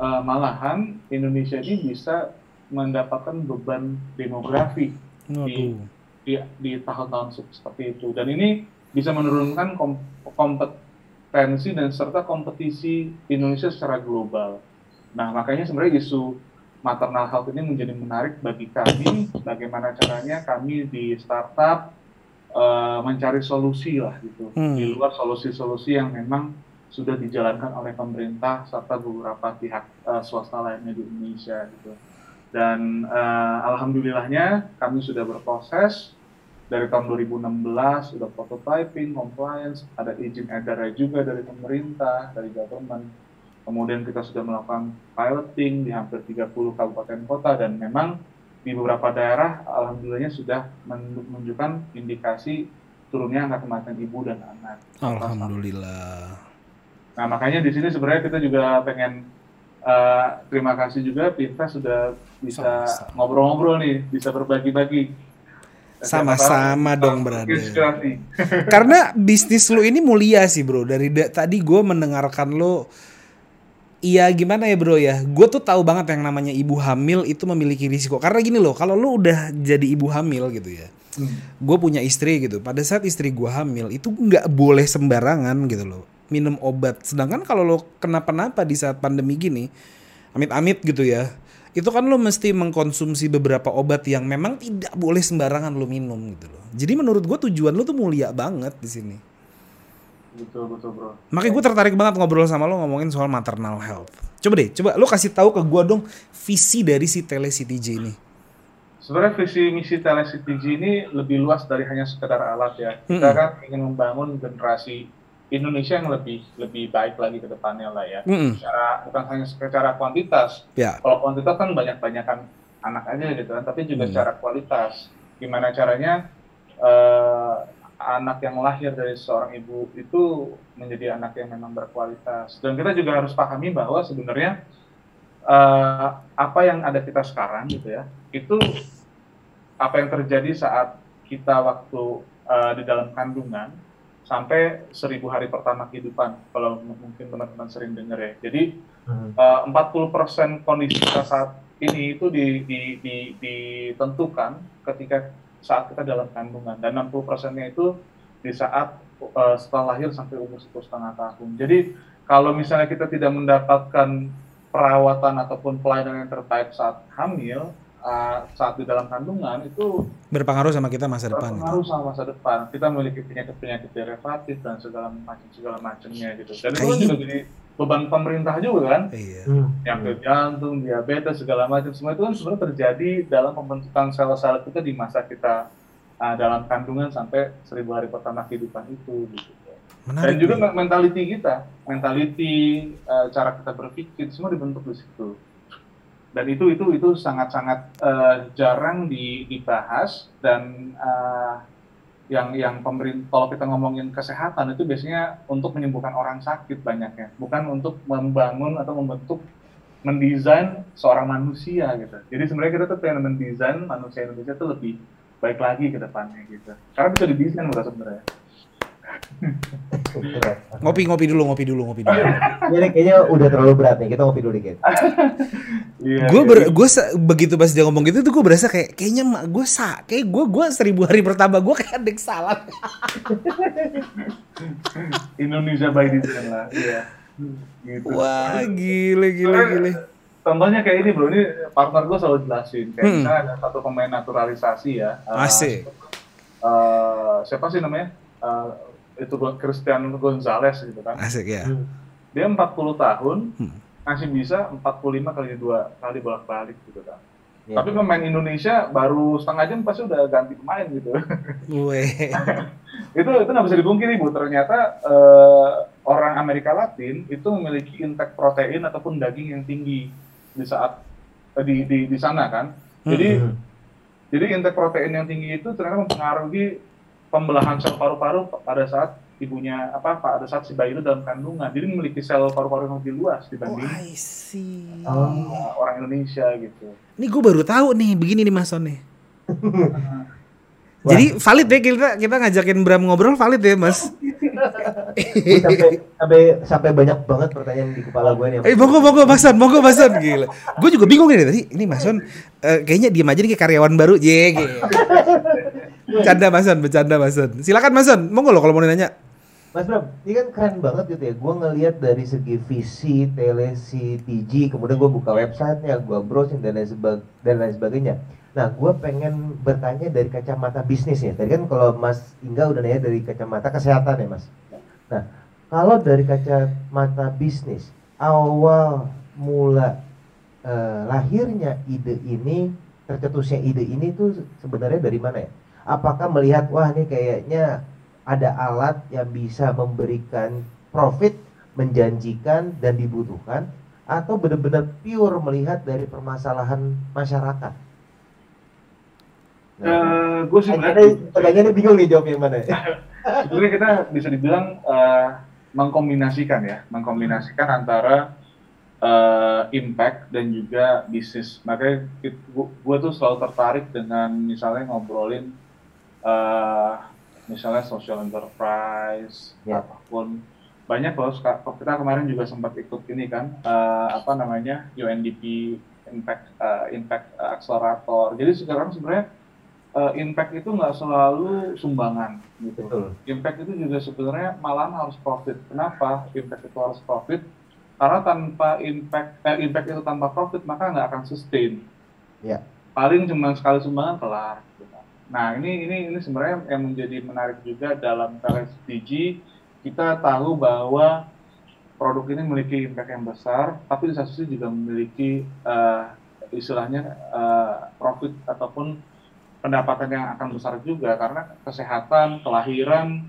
uh, malahan Indonesia ini bisa mendapatkan beban demografi di di, di tahun-tahun seperti itu. Dan ini bisa menurunkan kom kompetensi dan serta kompetisi Indonesia secara global. Nah, makanya sebenarnya isu maternal health ini menjadi menarik bagi kami, bagaimana caranya kami di startup uh, mencari solusi lah gitu, hmm. di luar solusi-solusi yang memang sudah dijalankan oleh pemerintah serta beberapa pihak uh, swasta lainnya di Indonesia gitu. Dan uh, alhamdulillahnya kami sudah berproses dari tahun 2016 sudah prototyping, compliance, ada izin edarnya juga dari pemerintah, dari government. Kemudian kita sudah melakukan piloting di hampir 30 kabupaten kota dan memang di beberapa daerah alhamdulillahnya sudah menunjukkan indikasi turunnya angka kematian ibu dan anak. Alhamdulillah. Nah makanya di sini sebenarnya kita juga pengen uh, terima kasih juga Pinta sudah bisa ngobrol-ngobrol nih, bisa berbagi-bagi sama-sama dong berada. [LAUGHS] Karena bisnis lu ini mulia sih bro. Dari da tadi gue mendengarkan lo, iya gimana ya bro ya. Gue tuh tahu banget yang namanya ibu hamil itu memiliki risiko. Karena gini loh, kalau lu udah jadi ibu hamil gitu ya. Hmm. Gue punya istri gitu. Pada saat istri gue hamil itu nggak boleh sembarangan gitu loh. Minum obat. Sedangkan kalau lo kenapa-napa di saat pandemi gini, amit-amit gitu ya itu kan lo mesti mengkonsumsi beberapa obat yang memang tidak boleh sembarangan lo minum gitu loh. Jadi menurut gue tujuan lo tuh mulia banget di sini. Betul betul bro. Makanya gue tertarik banget ngobrol sama lo ngomongin soal maternal health. Coba deh, coba lo kasih tahu ke gue dong visi dari si Tele CTJ ini. Sebenarnya visi misi Tele CTJ ini lebih luas dari hanya sekedar alat ya. Kita -hmm. kan ingin membangun generasi Indonesia yang lebih lebih baik lagi ke depannya lah ya. Mm. Secara bukan hanya secara kuantitas. Yeah. Kalau kuantitas kan banyak-banyakan anak aja gitu kan, tapi juga mm. secara kualitas. Gimana caranya uh, anak yang lahir dari seorang ibu itu menjadi anak yang memang berkualitas. Dan kita juga harus pahami bahwa sebenarnya uh, apa yang ada kita sekarang gitu ya, itu apa yang terjadi saat kita waktu uh, di dalam kandungan sampai seribu hari pertama kehidupan kalau mungkin teman-teman sering dengar ya jadi hmm. uh, eh, 40% kondisi kita saat ini itu di, di, di, ditentukan ketika saat kita dalam kandungan dan 60 persennya itu di saat uh, setelah lahir sampai umur satu setengah tahun jadi kalau misalnya kita tidak mendapatkan perawatan ataupun pelayanan yang terbaik saat hamil uh, saat di dalam kandungan itu berpengaruh sama kita masa depan. Berpengaruh sama masa depan. Kita memiliki penyakit-penyakit derivatif dan segala macam segala macamnya gitu. Dan itu kan juga jadi beban pemerintah juga kan. Iya. Hmm. Yang ke jantung, diabetes segala macam semua itu kan sebenarnya terjadi dalam pembentukan sel-sel kita di masa kita uh, dalam kandungan sampai seribu hari pertama kehidupan itu gitu. Menarik, Dan juga ya. mentality kita, mentality uh, cara kita berpikir semua dibentuk di situ dan itu itu itu sangat-sangat uh, jarang di, dibahas dan uh, yang yang pemerintah kalau kita ngomongin kesehatan itu biasanya untuk menyembuhkan orang sakit banyaknya. Bukan untuk membangun atau membentuk mendesain seorang manusia gitu. Jadi sebenarnya kita tuh pengen mendesain manusia Indonesia itu lebih baik lagi ke depannya gitu. Karena bisa didesain bukan sebenarnya [LAUGHS] ngopi ngopi dulu ngopi dulu ngopi dulu. [LAUGHS] Ini kayaknya udah terlalu berat nih kita ngopi dulu dikit. Iya, gue ber, gue begitu pas dia ngomong gitu tuh gue berasa kayak kayaknya mak gue sa kayak gue gue seribu hari pertama gue kayak adik salah. [LAUGHS] Indonesia by design lah. Iya. Gitu. Wah gile gile gile. Contohnya kayak ini bro, ini partner gue selalu jelasin. Kayak hmm. misalnya ada satu pemain naturalisasi ya. Asik. Uh, siapa sih namanya? Uh, itu Christian Gonzalez gitu kan. Asik ya. Hmm. Dia 40 tahun hmm. masih bisa 45 kali dua kali bolak-balik gitu kan. Ya. Tapi pemain Indonesia baru setengah jam pasti udah ganti pemain gitu. [LAUGHS] itu itu nggak bisa dipungkiri bu. Ternyata uh, orang Amerika Latin itu memiliki intake protein ataupun daging yang tinggi di saat uh, di, di di sana kan. Jadi hmm. jadi intake protein yang tinggi itu ternyata mempengaruhi pembelahan sel paru-paru pada saat ibunya apa pada saat si bayi itu dalam kandungan jadi memiliki sel paru-paru yang lebih luas dibanding oh, I see. Uh, orang Indonesia gitu. Ini gue baru tahu nih begini nih Mas Son nih. Jadi valid ya kita kita ngajakin Bram ngobrol valid ya Mas. sampai sampai sampai banyak banget pertanyaan di kepala gue nih. Eh monggo monggo Mas Son, monggo Mas Son gila. Gue juga bingung nih tadi. Ini Mas Son uh, kayaknya diem aja nih kayak karyawan baru. Je gitu. Bercanda Mas Son, bercanda Mas Son. Silakan Mas Son, monggo lo kalau mau nanya. Mas Bram, ini kan keren banget gitu ya. Gue ngelihat dari segi visi, telesi, TG, kemudian gue buka websitenya, gue browsing dan lain, sebag dan lain sebagainya. Nah, gue pengen bertanya dari kacamata bisnis ya. Tadi kan kalau Mas Ingga udah nanya dari kacamata kesehatan ya, Mas. Nah, kalau dari kacamata bisnis, awal mula eh, lahirnya ide ini, tercetusnya ide ini tuh sebenarnya dari mana ya? Apakah melihat wah ini kayaknya ada alat yang bisa memberikan profit, menjanjikan dan dibutuhkan atau benar-benar pure melihat dari permasalahan masyarakat? Nah, uh, gue sebenarnya pertanyaannya bingung nih jawab yang mana. [LAUGHS] sebenarnya kita bisa dibilang uh, mengkombinasikan ya, mengkombinasikan antara uh, impact dan juga bisnis. Makanya gue tuh selalu tertarik dengan misalnya ngobrolin uh, misalnya social enterprise yeah. ataupun banyak loh kita kemarin juga sempat ikut ini kan uh, apa namanya UNDP impact uh, impact accelerator. Jadi sekarang sebenarnya uh, impact itu nggak selalu sumbangan gitu. Betul. impact itu juga sebenarnya malah harus profit. Kenapa impact itu harus profit? Karena tanpa impact eh, impact itu tanpa profit maka nggak akan sustain. Yeah. paling cuma sekali sumbangan kelar Nah ini ini ini sebenarnya yang menjadi menarik juga dalam SDG kita tahu bahwa produk ini memiliki impact yang besar, tapi di satu sisi juga memiliki uh, istilahnya uh, profit ataupun pendapatan yang akan besar juga karena kesehatan, kelahiran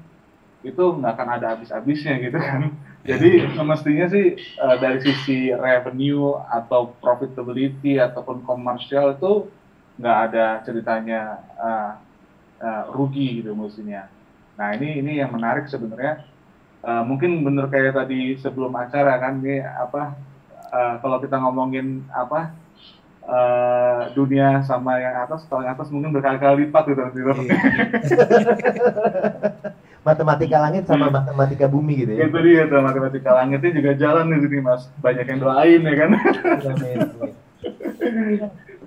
itu nggak akan ada habis-habisnya gitu kan. Jadi semestinya sih uh, dari sisi revenue atau profitability ataupun komersial itu nggak ada ceritanya uh, uh, rugi gitu musuhnya. Nah ini ini yang menarik sebenarnya. Uh, mungkin bener kayak tadi sebelum acara kan ini apa uh, kalau kita ngomongin apa uh, dunia sama yang atas kalau yang atas mungkin berkali-kali lipat gitu gitu. Iya. [LAUGHS] matematika langit sama hmm. matematika bumi gitu ya. Itu dia tuh matematika langitnya juga jalan di sini mas. Banyak yang doain ya kan. [LAUGHS]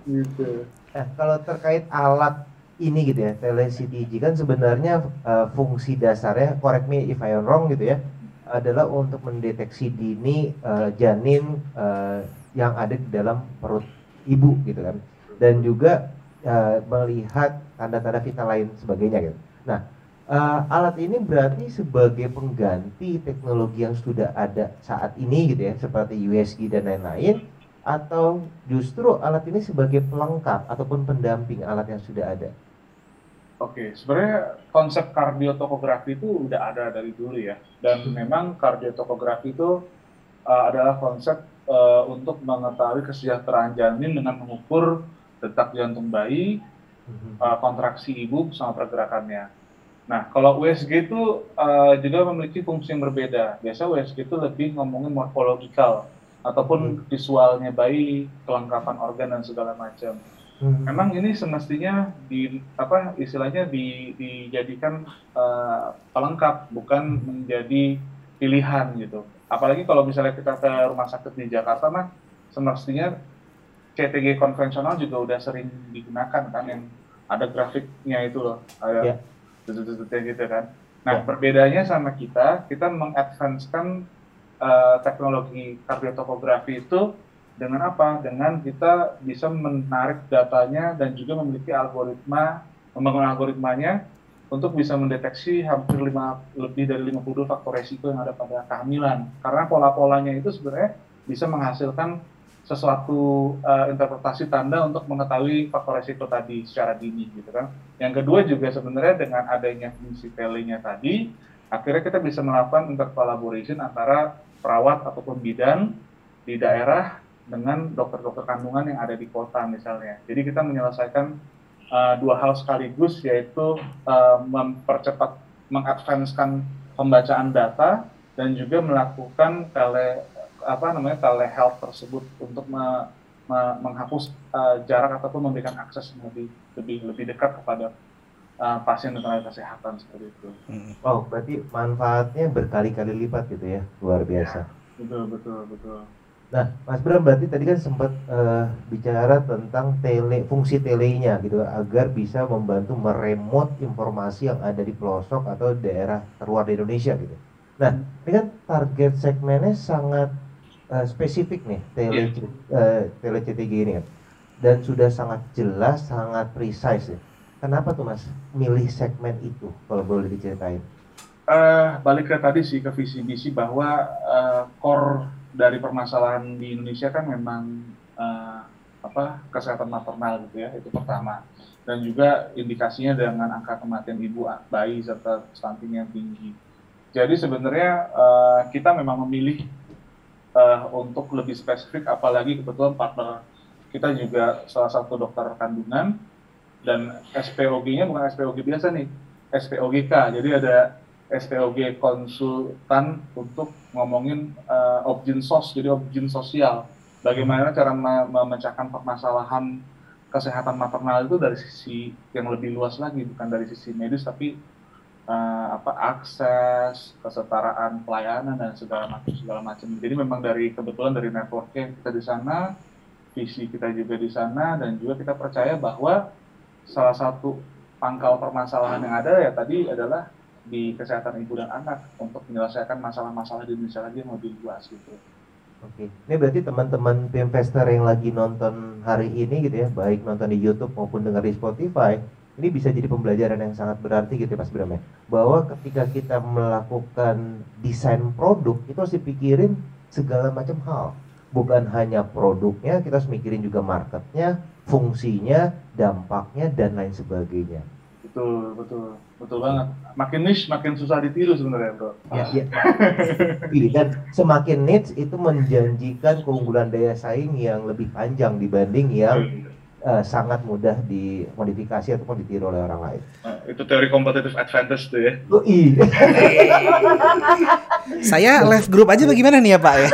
gitu. Nah, kalau terkait alat ini gitu ya, telecTG kan sebenarnya uh, fungsi dasarnya, correct me if I am wrong gitu ya, adalah untuk mendeteksi dini uh, janin uh, yang ada di dalam perut ibu gitu kan, dan juga uh, melihat tanda-tanda vital lain sebagainya gitu. Nah, uh, alat ini berarti sebagai pengganti teknologi yang sudah ada saat ini gitu ya, seperti USG dan lain-lain atau justru alat ini sebagai pelengkap ataupun pendamping alat yang sudah ada? Oke, sebenarnya konsep kardiotokografi itu udah ada dari dulu ya, dan hmm. memang kardiotokografi itu uh, adalah konsep uh, untuk mengetahui kesejahteraan janin dengan mengukur detak jantung bayi, uh, kontraksi ibu sama pergerakannya. Nah, kalau USG itu uh, juga memiliki fungsi yang berbeda. Biasa USG itu lebih ngomongin morfologikal, ataupun hmm. visualnya bayi, kelengkapan organ dan segala macam. Hmm. Memang ini semestinya di apa istilahnya di, dijadikan uh, pelengkap bukan menjadi pilihan gitu. Apalagi kalau misalnya kita ke rumah sakit di Jakarta mah semestinya CTG konvensional juga udah sering digunakan kan yang ada grafiknya itu loh, ada yeah. gitu kan. Nah, yeah. perbedaannya sama kita, kita mengadvancekan uh, teknologi kardiotopografi itu dengan apa? Dengan kita bisa menarik datanya dan juga memiliki algoritma, membangun algoritmanya untuk bisa mendeteksi hampir lima, lebih dari 52 faktor resiko yang ada pada kehamilan. Karena pola-polanya itu sebenarnya bisa menghasilkan sesuatu uh, interpretasi tanda untuk mengetahui faktor resiko tadi secara dini gitu kan. Yang kedua juga sebenarnya dengan adanya fungsi tele-nya tadi, akhirnya kita bisa melakukan intercollaboration antara perawat ataupun bidan di daerah dengan dokter-dokter kandungan yang ada di kota misalnya. Jadi kita menyelesaikan uh, dua hal sekaligus yaitu uh, mempercepat mengadvancekan pembacaan data dan juga melakukan tele apa namanya telehealth tersebut untuk me, me, menghapus uh, jarak ataupun memberikan akses lebih lebih lebih dekat kepada uh, pasien dan tenaga kesehatan seperti itu. Oh, berarti manfaatnya berkali-kali lipat gitu ya, luar biasa. Ya, betul betul betul. Nah, Mas Bram berarti tadi kan sempat uh, bicara tentang tele fungsi telenya gitu agar bisa membantu meremot informasi yang ada di pelosok atau daerah terluar di Indonesia gitu. Nah, ini kan target segmennya sangat uh, spesifik nih tele yeah. uh, tele CTG ini kan. Dan sudah sangat jelas, sangat precise ya. Kenapa tuh Mas milih segmen itu kalau boleh diceritain? Uh, balik ke tadi sih ke visi misi bahwa uh, core dari permasalahan di Indonesia kan memang uh, apa kesehatan maternal gitu ya itu pertama dan juga indikasinya dengan angka kematian ibu bayi serta stunting yang tinggi. Jadi sebenarnya uh, kita memang memilih uh, untuk lebih spesifik apalagi kebetulan partner kita juga salah satu dokter kandungan dan SPOG-nya bukan SPOG biasa nih, SPOGK. Jadi ada SPOG konsultan untuk ngomongin uh, objin sos, jadi objin sosial. Bagaimana cara memecahkan permasalahan kesehatan maternal itu dari sisi yang lebih luas lagi, bukan dari sisi medis, tapi uh, apa akses, kesetaraan pelayanan dan segala macam segala macam. Jadi memang dari kebetulan dari networknya kita di sana, visi kita juga di sana, dan juga kita percaya bahwa salah satu pangkal permasalahan yang ada ya tadi adalah di kesehatan ibu dan anak untuk menyelesaikan masalah-masalah di Indonesia lagi yang lebih luas gitu. Oke, ini berarti teman-teman investor yang lagi nonton hari ini gitu ya, baik nonton di YouTube maupun dengar di Spotify, ini bisa jadi pembelajaran yang sangat berarti gitu ya Mas Bram ya. Bahwa ketika kita melakukan desain produk, itu harus dipikirin segala macam hal. Bukan hanya produknya, kita harus mikirin juga marketnya, fungsinya, dampaknya, dan lain sebagainya. Betul, betul betul banget makin niche makin susah ditiru sebenarnya bro ya, ya. dan semakin niche itu menjanjikan keunggulan daya saing yang lebih panjang dibanding yang uh, sangat mudah dimodifikasi ataupun ditiru oleh orang lain. Nah, itu teori competitive advantage tuh ya. Oh, iya. Saya live group aja bagaimana nih ya Pak ya?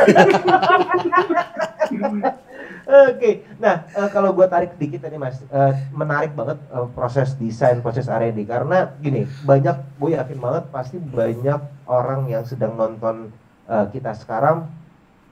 [LAUGHS] Oke, nah uh, kalau gue tarik sedikit tadi mas, uh, menarik banget uh, proses desain, proses R&D karena gini banyak, gue yakin banget pasti banyak orang yang sedang nonton uh, kita sekarang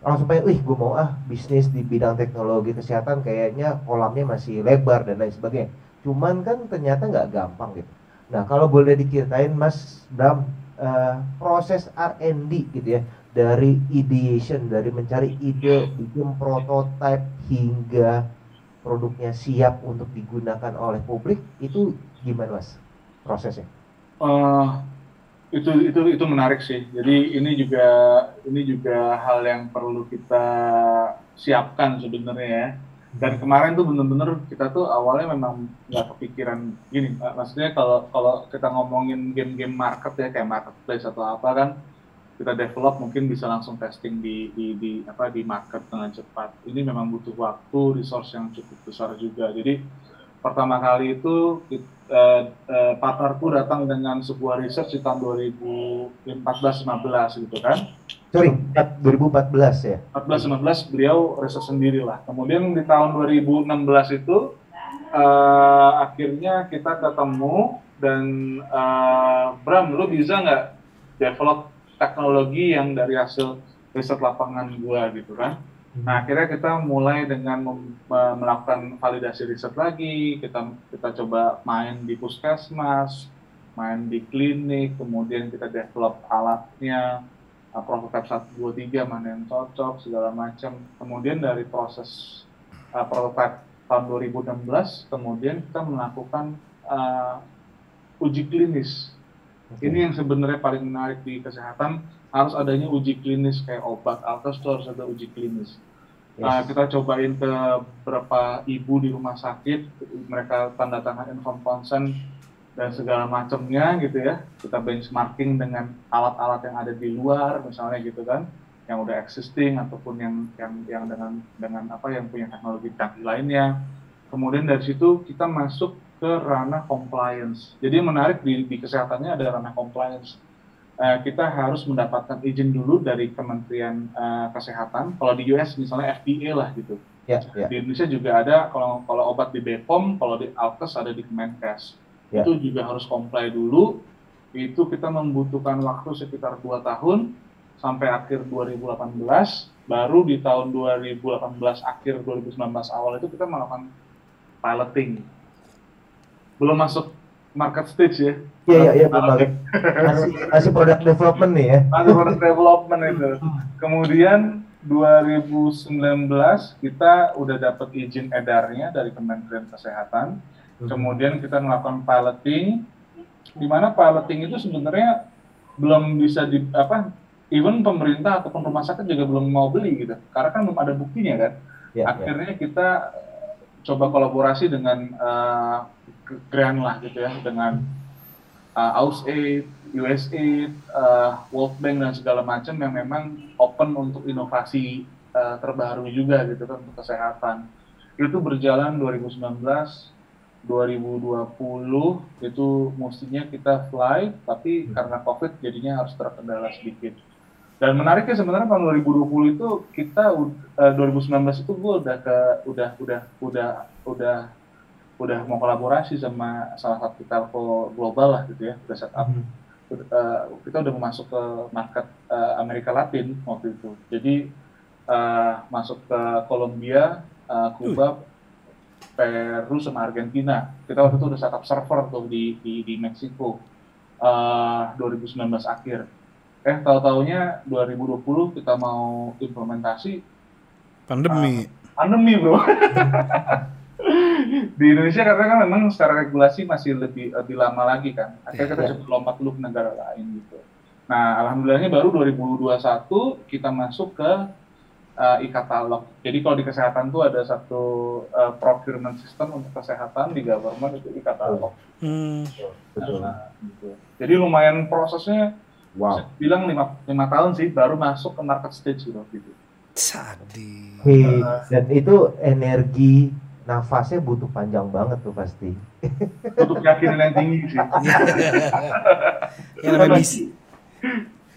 langsung pengen, wih gue mau ah bisnis di bidang teknologi kesehatan kayaknya kolamnya masih lebar dan lain sebagainya. Cuman kan ternyata nggak gampang gitu. Nah kalau boleh diceritain mas Bram, uh, proses R&D gitu ya, dari ideation, dari mencari ide, bikin prototype hingga produknya siap untuk digunakan oleh publik itu gimana mas prosesnya? Uh, itu itu itu menarik sih. Jadi ini juga ini juga hal yang perlu kita siapkan sebenarnya ya. Dan kemarin tuh bener-bener kita tuh awalnya memang nggak kepikiran gini. Maksudnya kalau kalau kita ngomongin game-game market ya kayak marketplace atau apa kan, kita develop mungkin bisa langsung testing di, di, di apa di market dengan cepat. Ini memang butuh waktu, resource yang cukup besar juga. Jadi pertama kali itu uh, uh, partnerku datang dengan sebuah research di tahun 2014-15 gitu kan. Sorry, 2014 ya? 14-15 beliau research sendiri lah. Kemudian di tahun 2016 itu uh, akhirnya kita ketemu dan uh, Bram, lu bisa nggak develop teknologi yang dari hasil riset lapangan gua gitu kan. Nah akhirnya kita mulai dengan melakukan validasi riset lagi, kita kita coba main di puskesmas, main di klinik, kemudian kita develop alatnya, uh, prototype 1, 2, 3, mana yang cocok, segala macam. Kemudian dari proses uh, prototype tahun 2016, kemudian kita melakukan uh, uji klinis Okay. Ini yang sebenarnya paling menarik di kesehatan harus adanya uji klinis kayak obat alkes itu harus ada uji klinis. Yes. Nah, kita cobain ke beberapa ibu di rumah sakit, mereka tanda tangan inform consent dan segala macamnya gitu ya. Kita benchmarking dengan alat-alat yang ada di luar misalnya gitu kan, yang udah existing ataupun yang yang yang dengan dengan apa yang punya teknologi canggih lainnya. Kemudian dari situ kita masuk ke ranah compliance. Jadi menarik di, di kesehatannya ada ranah compliance. Uh, kita harus mendapatkan izin dulu dari Kementerian uh, Kesehatan. Kalau di US misalnya FDA lah gitu. Yeah, yeah. Di Indonesia juga ada kalau kalau obat di BPOM, kalau di Alkes ada di Kemenkes. Yeah. Itu juga harus comply dulu. Itu kita membutuhkan waktu sekitar 2 tahun sampai akhir 2018. Baru di tahun 2018 akhir 2019 awal itu kita melakukan piloting belum masuk market stage ya. Iya iya iya Masih masih product development nih ya. Masih product development itu. Kemudian 2019 kita udah dapat izin edarnya dari Kementerian Kesehatan. Hmm. Kemudian kita melakukan piloting di mana piloting itu sebenarnya belum bisa di apa even pemerintah ataupun rumah sakit juga belum mau beli gitu karena kan belum ada buktinya kan ya, akhirnya ya. kita coba kolaborasi dengan uh, keren lah gitu ya dengan uh, AUSAID, USAID, uh, World Bank dan segala macam yang memang open untuk inovasi uh, terbaru juga gitu kan untuk kesehatan. Itu berjalan 2019, 2020 itu mestinya kita fly, tapi karena COVID jadinya harus terkendala sedikit. Dan menariknya sebenarnya tahun 2020 itu kita uh, 2019 itu gue udah ke udah udah udah udah udah mau kolaborasi sama salah satu telco global lah gitu ya, udah setup. Hmm. Uh, kita udah masuk ke market uh, Amerika Latin waktu itu. Jadi uh, masuk ke Kolombia, uh, Kuba, Peru sama Argentina. Kita waktu itu udah setup server tuh di di, di Meksiko uh, 2019 akhir. Eh tahu taunya 2020 kita mau implementasi pandemi. Uh, pandemi bro. [LAUGHS] di Indonesia karena kan memang secara regulasi masih lebih lebih lama lagi kan. Akhirnya kita yeah. coba lompat dulu ke negara lain gitu. Nah, alhamdulillahnya baru 2021 kita masuk ke uh, e-katalog. Jadi kalau di kesehatan tuh ada satu uh, procurement system untuk kesehatan di government itu e-katalog. Hmm. Nah, gitu. Jadi lumayan prosesnya Wow. Bilang lima, lima tahun sih baru masuk ke market stage gitu. Sadi. Hey, dan itu energi nafasnya butuh panjang banget tuh pasti. Butuh keyakinan yang tinggi sih. yang lebih bisi.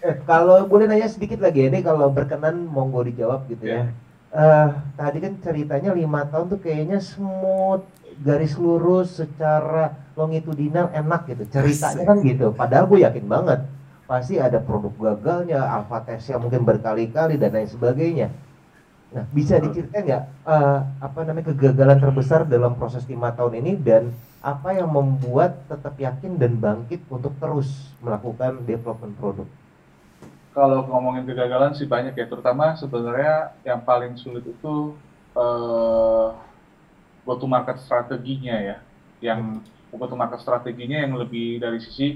Eh, kalau boleh nanya sedikit lagi ini kalau berkenan monggo dijawab gitu yeah. ya. Uh, tadi kan ceritanya lima tahun tuh kayaknya smooth garis lurus secara longitudinal enak gitu ceritanya kan gitu padahal gue yakin banget pasti ada produk gagalnya alpha testnya mungkin berkali-kali dan lain sebagainya Nah, bisa diceritain nggak uh, apa namanya kegagalan terbesar dalam proses lima tahun ini dan apa yang membuat tetap yakin dan bangkit untuk terus melakukan development produk? Kalau ngomongin kegagalan sih banyak ya, terutama sebenarnya yang paling sulit itu uh, go to market strateginya ya, yang hmm. go to market strateginya yang lebih dari sisi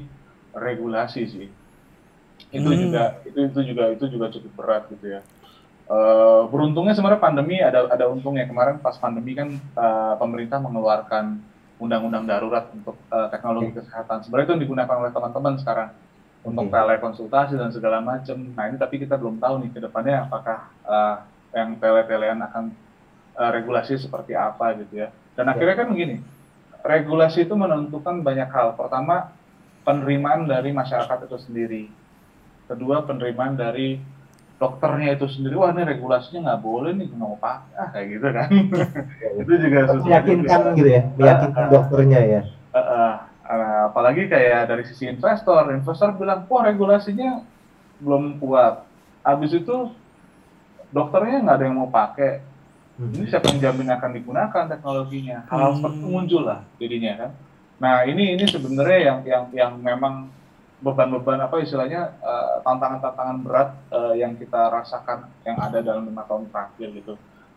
regulasi sih. Itu hmm. juga itu itu juga itu juga cukup berat gitu ya Uh, beruntungnya sebenarnya pandemi ada ada untungnya kemarin pas pandemi kan uh, pemerintah mengeluarkan undang-undang darurat untuk uh, teknologi okay. kesehatan. Sebenarnya itu yang digunakan oleh teman-teman sekarang untuk okay. telekonsultasi dan segala macam. Nah ini tapi kita belum tahu nih ke depannya apakah uh, yang tele-telean akan uh, regulasi seperti apa gitu ya. Dan akhirnya kan begini, regulasi itu menentukan banyak hal. Pertama penerimaan dari masyarakat itu sendiri. Kedua penerimaan dari dokternya itu sendiri wah ini regulasinya nggak boleh nih nggak mau pakai? Ah kayak gitu kan. Itu juga susah meyakinkan gitu ya meyakinkan uh, dokternya ya. Uh, uh, uh, apalagi kayak dari sisi investor investor bilang wah regulasinya belum kuat. Habis itu dokternya nggak ada yang mau pakai. Hmm. ini siapa yang jamin akan digunakan teknologinya? Hal, seperti itu muncul lah jadinya kan. Nah ini ini sebenarnya yang yang yang memang beban-beban apa istilahnya tantangan tantangan-tantangan berat uh, yang kita rasakan yang ada dalam lima tahun terakhir gitu.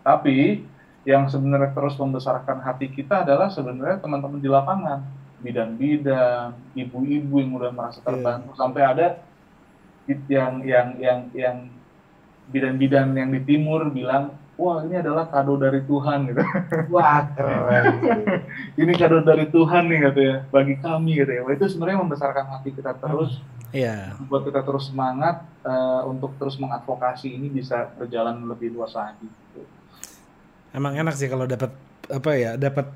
Tapi yang sebenarnya terus membesarkan hati kita adalah sebenarnya teman-teman di lapangan, bidan-bidan, ibu-ibu yang udah merasa iya. terbantu yeah. sampai ada yang yang yang yang bidan-bidan yang di timur bilang wah ini adalah kado dari Tuhan gitu. Wah [LAUGHS] keren. ini kado dari Tuhan nih gitu ya bagi kami gitu ya. Wah, itu sebenarnya membesarkan hati kita terus. Iya. Yeah. Buat kita terus semangat uh, untuk terus mengadvokasi ini bisa berjalan lebih luas lagi. Gitu. Emang enak sih kalau dapat apa ya dapat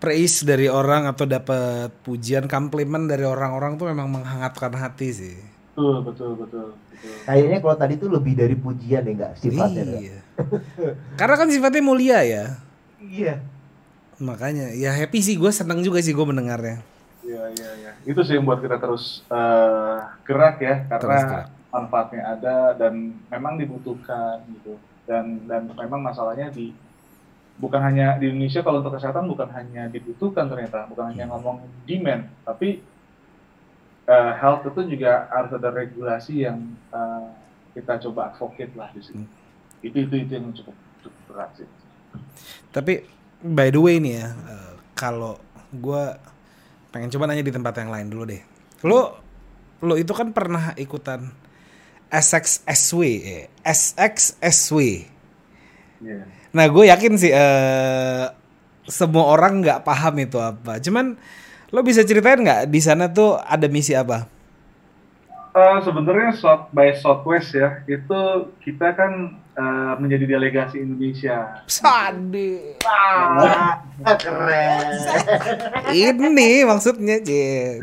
praise dari orang atau dapat pujian komplimen dari orang-orang tuh memang menghangatkan hati sih. Betul, betul, betul. betul. Kayaknya kalau tadi tuh lebih dari pujian ya enggak sifatnya. Iya. Karena kan sifatnya mulia ya. Iya. Makanya ya happy sih gue seneng juga sih gue mendengarnya. Iya, iya, iya. Itu sih yang buat kita terus uh, gerak ya karena gerak. manfaatnya ada dan memang dibutuhkan gitu. Dan dan memang masalahnya di bukan hanya di Indonesia kalau untuk kesehatan bukan hanya dibutuhkan ternyata bukan hanya ngomong demand tapi uh, health itu juga harus ada regulasi yang uh, kita coba advocate lah di sini hmm. itu itu itu yang cukup cukup berat sih tapi by the way nih ya uh, kalau gue pengen coba nanya di tempat yang lain dulu deh lo lo itu kan pernah ikutan SXSW SXSW yeah Nah gue yakin sih uh, semua orang nggak paham itu apa. Cuman lo bisa ceritain nggak di sana tuh ada misi apa? Uh, Sebenarnya South by Southwest ya itu kita kan uh, menjadi delegasi Indonesia. Sadi. Wah, keren. Ini maksudnya, C.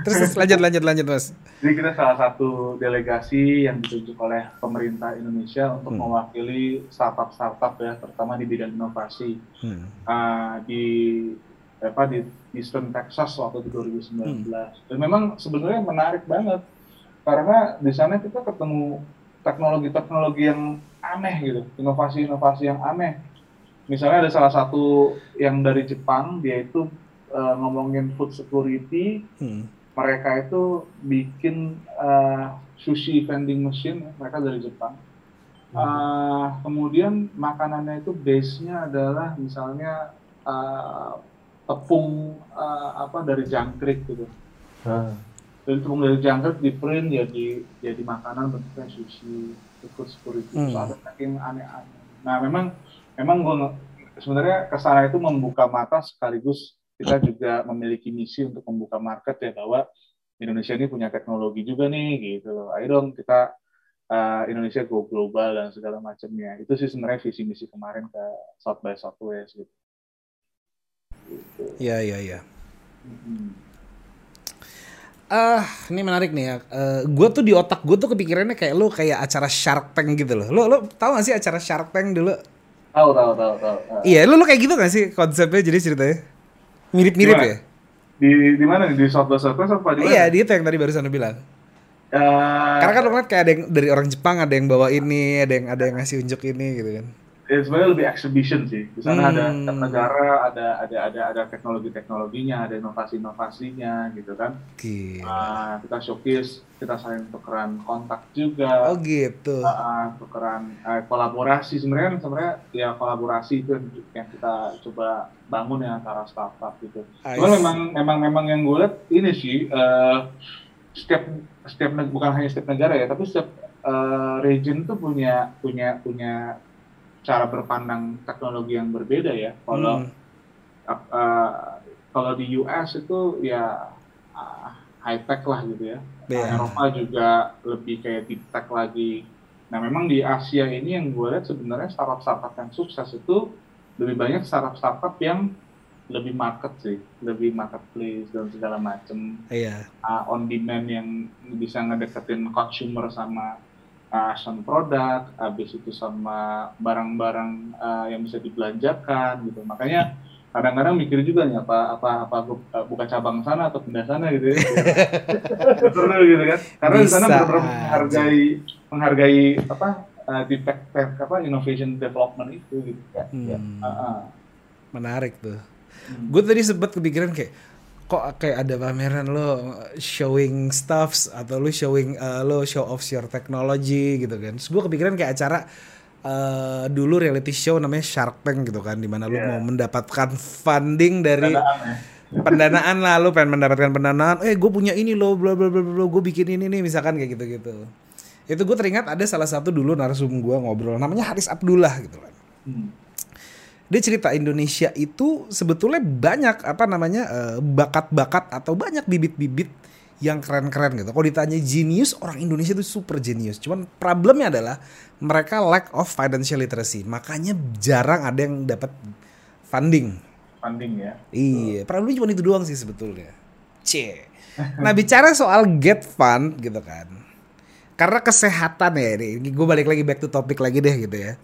Terus lanjut lanjut lanjut, Mas. Jadi kita salah satu delegasi yang ditunjuk oleh pemerintah Indonesia untuk hmm. mewakili startup-startup ya, terutama di bidang inovasi. Hmm. Uh, di apa di Eastern Texas waktu itu 2019. Hmm. Dan memang sebenarnya menarik banget karena di sana kita ketemu teknologi-teknologi yang aneh gitu, inovasi-inovasi yang aneh. Misalnya ada salah satu yang dari Jepang, dia itu uh, ngomongin food security. Hmm. Mereka itu bikin uh, sushi vending machine, mereka dari Jepang. Uh, kemudian makanannya itu base-nya adalah misalnya uh, tepung uh, apa dari jangkrik gitu. Hmm. Dari tepung dari jangkrik di print jadi jadi makanan bentuknya sushi ikut security hmm. so, ada saking aneh-aneh nah memang memang gue sebenarnya ke sana itu membuka mata sekaligus kita juga memiliki misi untuk membuka market ya bahwa Indonesia ini punya teknologi juga nih gitu loh ayo dong kita uh, Indonesia go global dan segala macamnya itu sih sebenarnya visi misi kemarin ke South by Southwest gitu. Iya iya iya. Hmm uh, ini menarik nih ya. Uh, eh, gue tuh di otak gue tuh kepikirannya kayak lu kayak acara Shark Tank gitu loh. Lo lo tau gak sih acara Shark Tank dulu? Tahu tahu tahu tahu. Iya, lu lu kayak gitu gak sih konsepnya jadi ceritanya? Mirip-mirip ya? Di di mana nih? Di by Southwest apa di Iya, di itu yang tadi barusan bilang. Uh, Karena kan ngeliat kayak ada yang dari orang Jepang ada yang bawa ini, ada yang ada yang ngasih unjuk ini gitu kan sebenarnya lebih exhibition sih. Di sana hmm. ada negara, ada ada ada ada teknologi-teknologinya, ada inovasi-inovasinya gitu kan. Okay. Uh, kita showcase, kita saling tukeran kontak juga. Oh gitu. Uh, tukeran uh, kolaborasi sebenarnya sebenarnya ya kolaborasi itu yang kita coba bangun ya antara startup gitu. Cuman memang memang memang yang gue lihat ini sih uh, setiap setiap bukan hanya setiap negara ya, tapi setiap uh, region tuh punya punya punya cara berpandang teknologi yang berbeda ya. Kalau hmm. uh, kalau di US itu ya uh, high tech lah gitu ya. Yeah. Eropa juga lebih kayak deep tech lagi. Nah memang di Asia ini yang gue lihat sebenarnya startup-startup yang sukses itu lebih banyak startup-startup yang lebih market sih, lebih marketplace dan segala macem. Iya. Uh, on demand yang bisa ngedeketin consumer sama uh, produk, habis itu sama barang-barang uh, yang bisa dibelanjakan gitu. Makanya kadang-kadang mikir juga nih apa apa apa uh, buka cabang sana atau pindah sana gitu ya. [LAUGHS] Seru gitu kan. Karena di sana benar-benar menghargai menghargai apa uh, di tech, tech apa innovation development itu gitu. Ya, ya. hmm. Uh, uh. Menarik tuh. Hmm. Gue tadi sempat kepikiran kayak kok kayak ada pameran lo showing stuffs atau lo showing uh, lo show off your technology gitu kan. Terus gue kepikiran kayak acara uh, dulu reality show namanya Shark Tank gitu kan, di mana yeah. lo mau mendapatkan funding dari pendanaan, ya. pendanaan lah, lo pengen mendapatkan pendanaan. Eh gue punya ini lo, bla bla bla bla, gue bikin ini nih, misalkan kayak gitu gitu. Itu gue teringat ada salah satu dulu narsum gue ngobrol, namanya Haris Abdullah gitu kan. Hmm dia cerita Indonesia itu sebetulnya banyak apa namanya eh, bakat-bakat atau banyak bibit-bibit yang keren-keren gitu. Kalau ditanya genius, orang Indonesia itu super genius. Cuman problemnya adalah mereka lack of financial literacy. Makanya jarang ada yang dapat funding. funding ya. Iya, problem cuma itu doang sih sebetulnya. C. Nah bicara soal get fund gitu kan, karena kesehatan ya ini, gue balik lagi back to topic lagi deh gitu ya.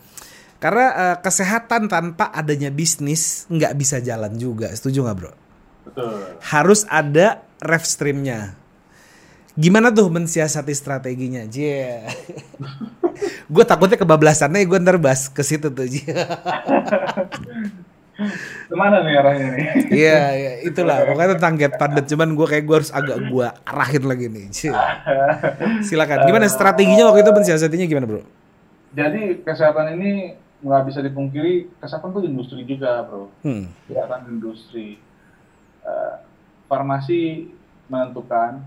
Karena uh, kesehatan tanpa adanya bisnis nggak bisa jalan juga, setuju nggak bro? Betul. Harus ada rev streamnya. Gimana tuh mensiasati strateginya? Yeah. [LAUGHS] gue takutnya kebablasannya gue ntar bahas ke situ tuh. Ke mana nih arahnya nih? Iya, iya, itulah pokoknya tentang get padat. Cuman gue kayak gue harus agak gue arahin lagi nih. Silakan. Gimana strateginya waktu itu mensiasatinya gimana bro? Jadi kesehatan ini nggak bisa dipungkiri kesehatan tuh industri juga bro. Hmm. Kesehatan industri. Uh, farmasi menentukan,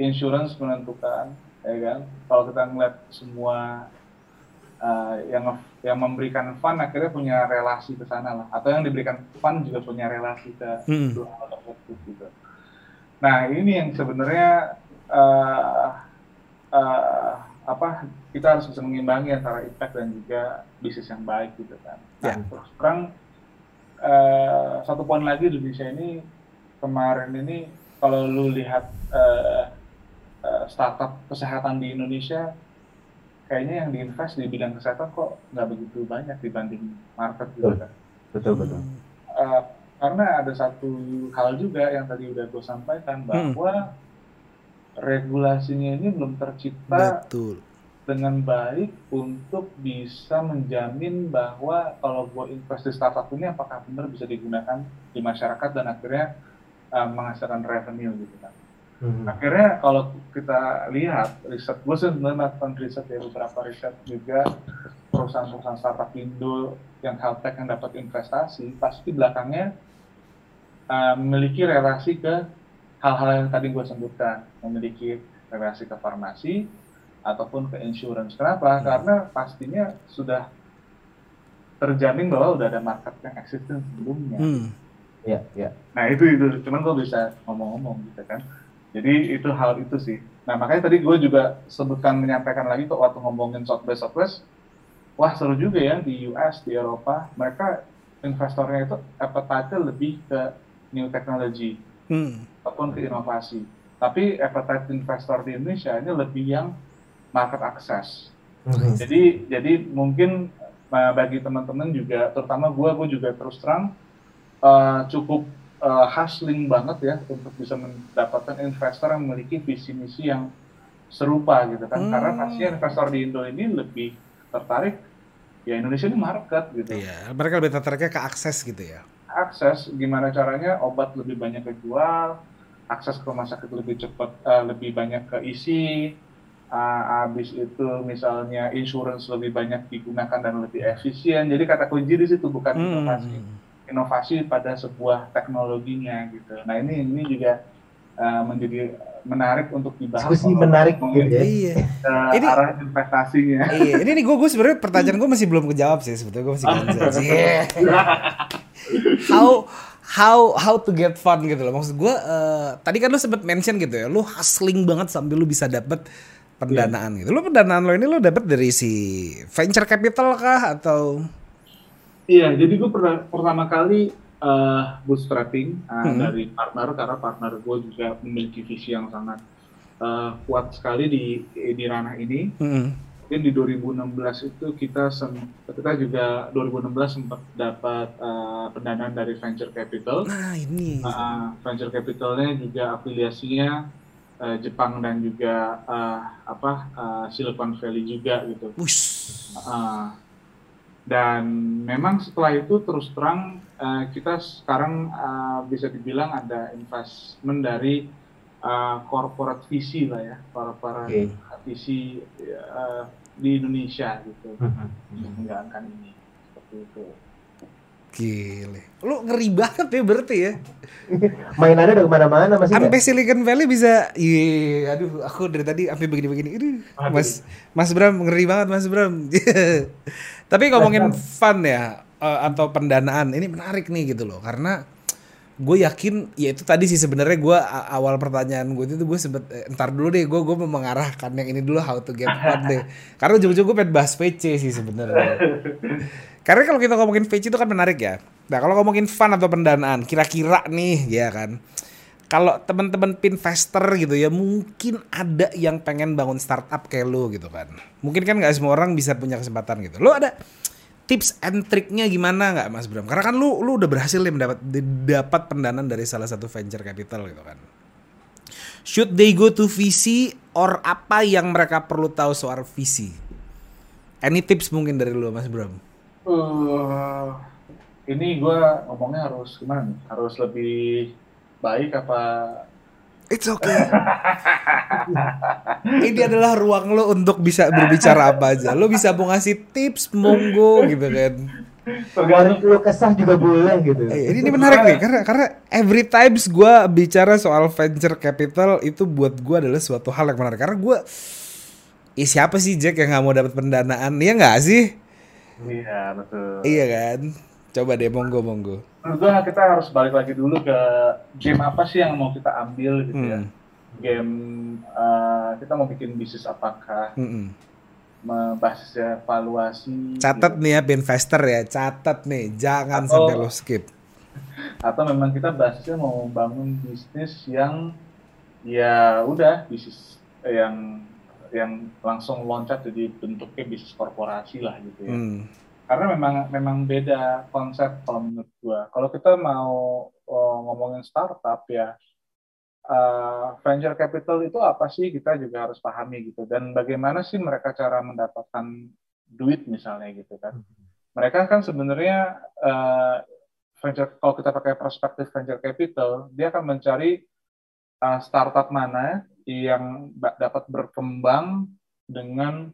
insurance menentukan, ya kan? Kalau kita ngeliat semua uh, yang yang memberikan fund akhirnya punya relasi ke sana lah atau yang diberikan fund juga punya relasi ke hmm. dua hal tersebut gitu. Nah ini yang sebenarnya uh, uh, apa kita harus bisa mengimbangi antara impact dan juga bisnis yang baik gitu kan. Nah, yeah. terus terang uh, satu poin lagi di Indonesia ini kemarin ini kalau lu lihat uh, uh, startup kesehatan di Indonesia kayaknya yang diinvest di bidang kesehatan kok nggak begitu banyak dibanding market gitu kan. Betul betul. Uh, karena ada satu hal juga yang tadi udah gue sampaikan hmm. bahwa hmm. Regulasinya ini belum tercipta betul. dengan baik untuk bisa menjamin bahwa kalau gue invest di startup ini apakah benar bisa digunakan di masyarakat dan akhirnya uh, menghasilkan revenue gitu kan. Hmm. Akhirnya kalau kita lihat riset, gue sebenarnya melakukan riset ya beberapa riset juga perusahaan-perusahaan startup Indo yang health tech yang dapat investasi pasti belakangnya uh, memiliki relasi ke hal-hal yang tadi gue sebutkan, memiliki relasi ke farmasi ataupun ke insurance. Kenapa? Hmm. Karena pastinya sudah terjamin bahwa udah ada market yang existing sebelumnya. Hmm. Ya, ya. Nah itu itu, cuman gue bisa ngomong-ngomong gitu kan. Jadi itu hal itu sih. Nah makanya tadi gue juga sebutkan menyampaikan lagi kok waktu ngomongin Southwest Southwest, wah seru juga ya di US di Eropa mereka investornya itu appetite lebih ke new technology hmm. ataupun ke inovasi. Tapi appetite investor di Indonesia ini lebih yang market access. Hmm. Jadi jadi mungkin eh, bagi teman-teman juga, terutama gue, gue juga terus terang uh, cukup uh, hustling banget ya untuk bisa mendapatkan investor yang memiliki visi misi yang serupa gitu kan hmm. karena pasti investor di Indo ini lebih tertarik ya Indonesia ini market gitu iya mereka lebih tertariknya ke akses gitu ya akses gimana caranya obat lebih banyak kejual akses ke rumah sakit lebih cepat uh, lebih banyak keisi uh, habis itu misalnya insurance lebih banyak digunakan dan lebih efisien jadi kata kunci di situ bukan hmm. inovasi inovasi pada sebuah teknologinya gitu. Nah ini ini juga uh, menjadi menarik untuk dibahas. Diskusi menarik gitu ya. Iya. Uh, [LAUGHS] ini, arah investasinya. Iya. Ini nih gue gue sebenarnya pertanyaan gue masih belum kejawab sih sebetulnya gue masih [LAUGHS] ganjel sih. [LAUGHS] how how how to get fun gitu loh. Maksud gue uh, tadi kan lu sempet mention gitu ya, lu hustling banget sambil lu bisa dapet pendanaan yeah. gitu. Lu pendanaan lo ini lu dapet dari si venture capital kah atau Iya, jadi gue pernah pertama kali uh, bootstrapping uh, hmm. dari partner karena partner gue juga memiliki visi yang sangat uh, kuat sekali di di ranah ini. Hmm. Mungkin di 2016 itu kita kita juga 2016 sempat dapat uh, pendanaan dari venture capital. Nah ini. Uh, venture capitalnya juga afiliasinya uh, Jepang dan juga uh, apa uh, Silicon Valley juga gitu. Uh, dan memang setelah itu terus terang uh, kita sekarang uh, bisa dibilang ada investment dari uh, corporate visi lah ya corporate okay. visi uh, di Indonesia gitu uh-huh. menjalankan ini seperti itu Gile. Lu ngeri banget ya berarti ya. Mainannya udah ke mana-mana masih. Sampai Silicon Valley bisa. Iya, aduh, aku dari tadi sampai begini-begini. Mas, Mas Bram ngeri banget Mas Bram. [LAUGHS] Tapi ngomongin fun ya uh, atau pendanaan ini menarik nih gitu loh karena gue yakin ya itu tadi sih sebenarnya gue awal pertanyaan gue itu gue sebet eh, ntar dulu deh gue gue mau mengarahkan yang ini dulu how to get fun deh karena ujung-ujung gue pengen bahas PC sih sebenarnya karena kalau kita ngomongin PC itu kan menarik ya Nah kalau ngomongin fun atau pendanaan, kira-kira nih ya kan, kalau teman-teman pinvestor gitu ya mungkin ada yang pengen bangun startup kayak lo gitu kan. Mungkin kan nggak semua orang bisa punya kesempatan gitu. Lo ada tips and triknya gimana nggak Mas Bram? Karena kan lu lu udah berhasil nih mendapat dapat pendanaan dari salah satu venture capital gitu kan. Should they go to VC or apa yang mereka perlu tahu soal VC? Any tips mungkin dari lu Mas Bram? Uh, ini gue ngomongnya harus gimana Harus lebih baik apa? It's okay. ini adalah ruang lo untuk bisa berbicara apa aja. Lo bisa mau ngasih tips, monggo gitu kan. Tergantung lo kesah juga boleh gitu. Eh, ini, ini menarik nih karena karena every times gue bicara soal venture capital itu buat gue adalah suatu hal yang menarik karena gue eh, siapa sih Jack yang nggak mau dapat pendanaan? Iya nggak sih? Iya betul. Iya kan. Coba deh monggo monggo. Menurut kita harus balik lagi dulu ke game apa sih yang mau kita ambil gitu ya. hmm. ya. Game uh, kita mau bikin bisnis apakah? Hmm. Basisnya evaluasi. Catat gitu. nih ya investor ya, catat nih, jangan atau, sampai lo skip. [LAUGHS] Atau memang kita basisnya mau bangun bisnis yang ya udah bisnis yang yang langsung loncat jadi bentuknya bisnis korporasi lah gitu ya. Hmm karena memang memang beda konsep kalau menurut gua. Kalau kita mau oh, ngomongin startup ya uh, venture capital itu apa sih kita juga harus pahami gitu dan bagaimana sih mereka cara mendapatkan duit misalnya gitu kan. Mereka kan sebenarnya uh, venture kalau kita pakai perspektif venture capital dia akan mencari uh, startup mana yang dapat berkembang dengan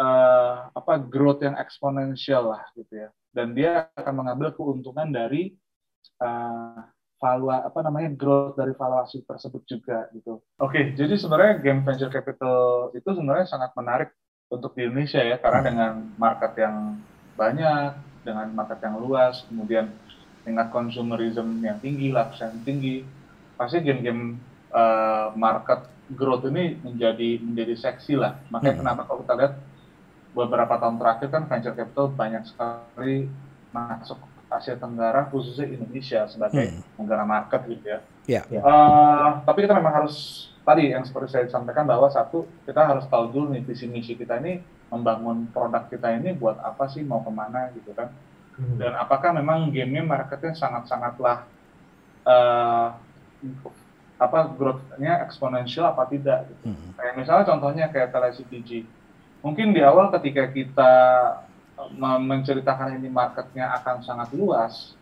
uh, apa growth yang eksponensial lah gitu ya dan dia akan mengambil keuntungan dari uh, valua apa namanya growth dari valuasi tersebut juga gitu. Oke, okay, jadi sebenarnya game venture capital itu sebenarnya sangat menarik untuk di Indonesia ya karena dengan market yang banyak, dengan market yang luas, kemudian tingkat consumerism yang tinggi, lapisan yang tinggi, pasti game-game uh, market growth ini menjadi menjadi seksi lah. Makanya hmm. kenapa kalau kita lihat beberapa tahun terakhir kan venture capital banyak sekali masuk Asia Tenggara khususnya Indonesia sebagai hmm. negara market gitu ya. Yeah. Ya. Uh, tapi kita memang harus tadi yang seperti saya sampaikan bahwa satu kita harus tahu dulu nih visi misi kita ini membangun produk kita ini buat apa sih mau ke mana gitu kan. Hmm. Dan apakah memang gamenya marketnya sangat-sangatlah uh, apa growth-nya eksponensial apa tidak gitu. Hmm. Kayak misalnya contohnya kayak TeleCTG mungkin di awal ketika kita eh, menceritakan ini marketnya akan sangat luas,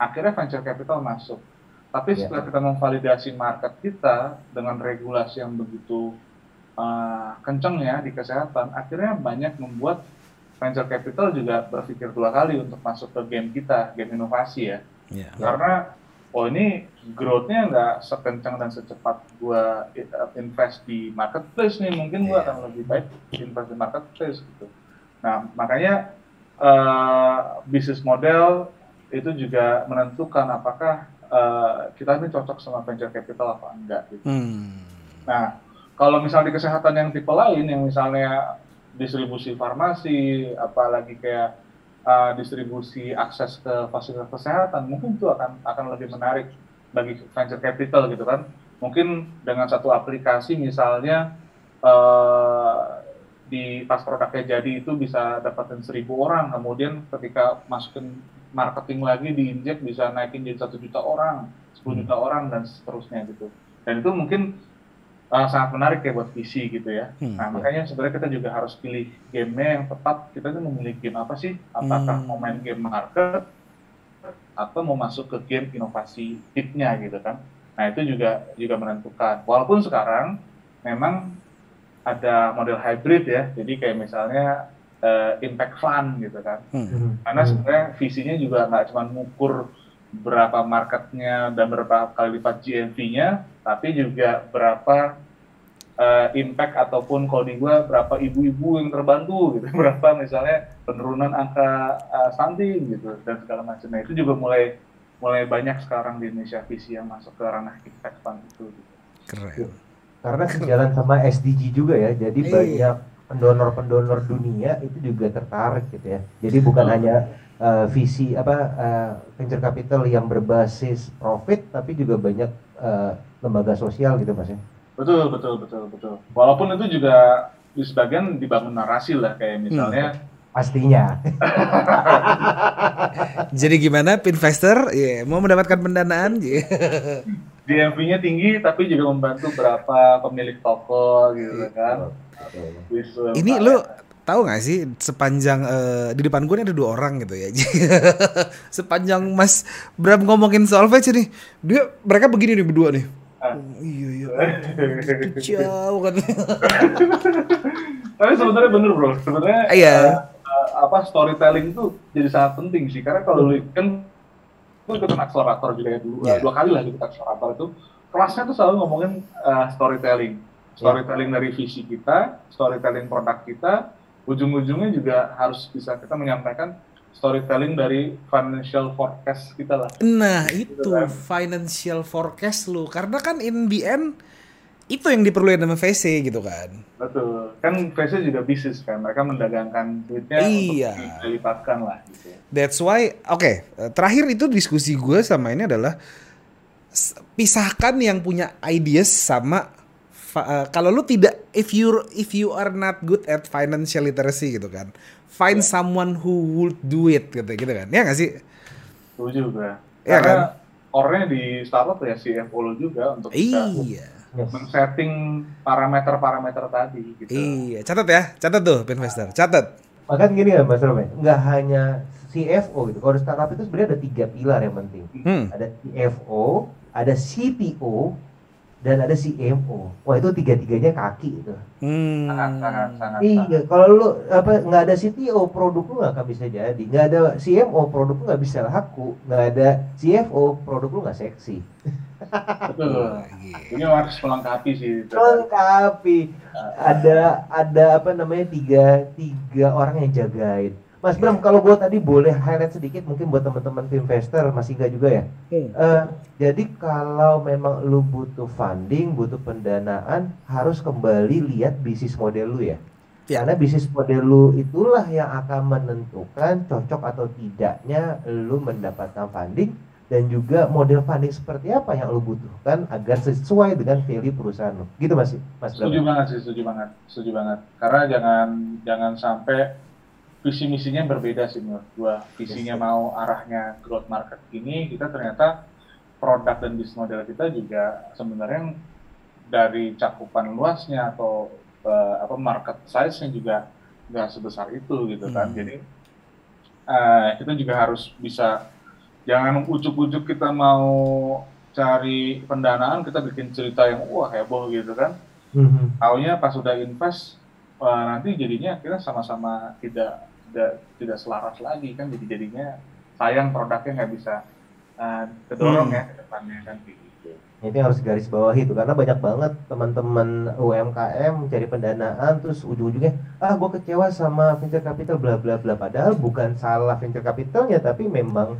akhirnya venture capital masuk. Tapi iya. setelah kita memvalidasi market kita dengan regulasi yang begitu uh, kenceng ya di kesehatan, akhirnya banyak membuat venture capital juga berpikir dua kali untuk masuk ke game kita, game inovasi ya. Yeah. Karena oh ini growth-nya nggak sekencang dan secepat gua invest di marketplace nih mungkin gua yeah. akan lebih baik invest di marketplace gitu nah makanya uh, bisnis model itu juga menentukan apakah uh, kita ini cocok sama venture capital apa enggak gitu hmm. nah kalau misalnya di kesehatan yang tipe lain yang misalnya distribusi farmasi apalagi kayak uh, distribusi akses ke fasilitas kesehatan mungkin itu akan akan lebih menarik bagi venture capital gitu kan. Mungkin dengan satu aplikasi misalnya uh, di pas produknya jadi itu bisa dapatin seribu orang kemudian ketika masukin marketing lagi diinjek bisa naikin jadi satu juta orang 10 juta orang dan seterusnya gitu. Dan itu mungkin uh, sangat menarik ya buat PC gitu ya. Hmm, nah, ya. makanya sebenarnya kita juga harus pilih gamenya yang tepat. Kita tuh memilih game apa sih? Apakah hmm. mau main game market atau mau masuk ke game inovasi hitnya gitu kan? Nah, itu juga juga menentukan. Walaupun sekarang memang ada model hybrid ya. Jadi kayak misalnya uh, impact fund gitu kan. Hmm. Karena sebenarnya visinya juga nggak cuma mengukur berapa marketnya dan berapa kali lipat GMV-nya, tapi juga berapa uh, impact ataupun kalau di gua berapa ibu-ibu yang terbantu gitu, [LAUGHS] berapa misalnya penurunan angka uh, stunting gitu dan segala macam. Nah itu juga mulai mulai banyak sekarang di Indonesia visi yang masuk ke ranah impact fund itu. Gitu. Keren. Karena sejalan sama SDG juga ya, jadi iya. banyak pendonor-pendonor dunia itu juga tertarik gitu ya. Jadi bukan hanya uh, visi apa uh, venture capital yang berbasis profit tapi juga banyak uh, lembaga sosial gitu Mas ya. Betul, betul, betul, betul. Walaupun itu juga di sebagian dibangun narasi lah kayak misalnya hmm. Pastinya. [LAUGHS] Jadi gimana investor yeah, mau mendapatkan pendanaan? Yeah. DMV-nya tinggi tapi juga membantu berapa pemilik toko gitu kan. Ini lu tahu gak sih sepanjang uh, di depan gue ini ada dua orang gitu ya. [LAUGHS] sepanjang Mas Bram ngomongin soal VC nih, dia mereka begini nih berdua nih. Ah. Oh, iya iya. [LAUGHS] Jauh kan. [LAUGHS] Tapi sebenarnya bener bro, sebenarnya. Iya. Uh, apa storytelling itu jadi sangat penting sih karena kalau lu kan gue ikutan akselerator juga ya dulu yeah. dua kali lah ikut akselerator itu kelasnya tuh selalu ngomongin uh, storytelling storytelling yeah. dari visi kita storytelling produk kita ujung-ujungnya juga harus bisa kita menyampaikan storytelling dari financial forecast kita lah. Nah, gitu itu kan. financial forecast lu. Karena kan in the end itu yang diperlukan sama VC gitu kan. Betul. Kan VC juga bisnis kan. Mereka mendagangkan duitnya iya. untuk dilipatkan lah gitu. That's why oke, okay, terakhir itu diskusi gue sama ini adalah pisahkan yang punya ideas sama uh, kalau lu tidak if you if you are not good at financial literacy gitu kan find yeah. someone who would do it gitu gitu kan ya nggak sih setuju juga ya Karena kan orangnya di startup ya CFO lo juga untuk iya men-setting parameter-parameter tadi gitu. Iya, catat ya, catat tuh investor, catat. Bahkan gini ya Mas Romy, nggak hanya CFO gitu. Kalau startup itu sebenarnya ada tiga pilar yang penting. Hmm. Ada CFO, ada CTO, dan ada CMO. Wah itu tiga-tiganya kaki itu. Hmm. Sangat, sangat, sangat. Iya, kalau lu apa nggak ada CTO produk lu nggak akan bisa jadi. Nggak ada CMO produk lu nggak bisa laku. Nggak ada CFO produk lu nggak seksi. Betul. Ini harus melengkapi sih. Melengkapi. Ada ada apa namanya tiga tiga orang yang jagain Mas Bram, kalau gue tadi boleh highlight sedikit mungkin buat teman-teman investor masih enggak juga ya. Hmm. Uh, jadi kalau memang lu butuh funding, butuh pendanaan, harus kembali lihat bisnis model lu ya. ya. Karena bisnis model lu itulah yang akan menentukan cocok atau tidaknya lu mendapatkan funding dan juga model funding seperti apa yang lu butuhkan agar sesuai dengan value perusahaan lu. Gitu Mas. Mas Bram. Setuju banget sih, setuju banget. Setuju banget. Karena jangan jangan sampai visi misinya berbeda sih menurut gua visinya yes. mau arahnya growth market ini kita ternyata produk dan bisnis model kita juga sebenarnya dari cakupan luasnya atau uh, apa market size-nya juga nggak sebesar itu gitu kan hmm. jadi uh, kita juga harus bisa jangan ujuk-ujuk kita mau cari pendanaan kita bikin cerita yang wah heboh gitu kan hmm. Taunya pas sudah invest uh, nanti jadinya kita sama-sama tidak tidak tidak selaras lagi kan jadi jadinya sayang produknya nggak bisa uh, hmm. ya ke depannya kan gitu. Itu harus garis bawah itu karena banyak banget teman-teman UMKM cari pendanaan terus ujung-ujungnya ah gue kecewa sama venture capital bla bla bla padahal bukan salah venture capitalnya tapi memang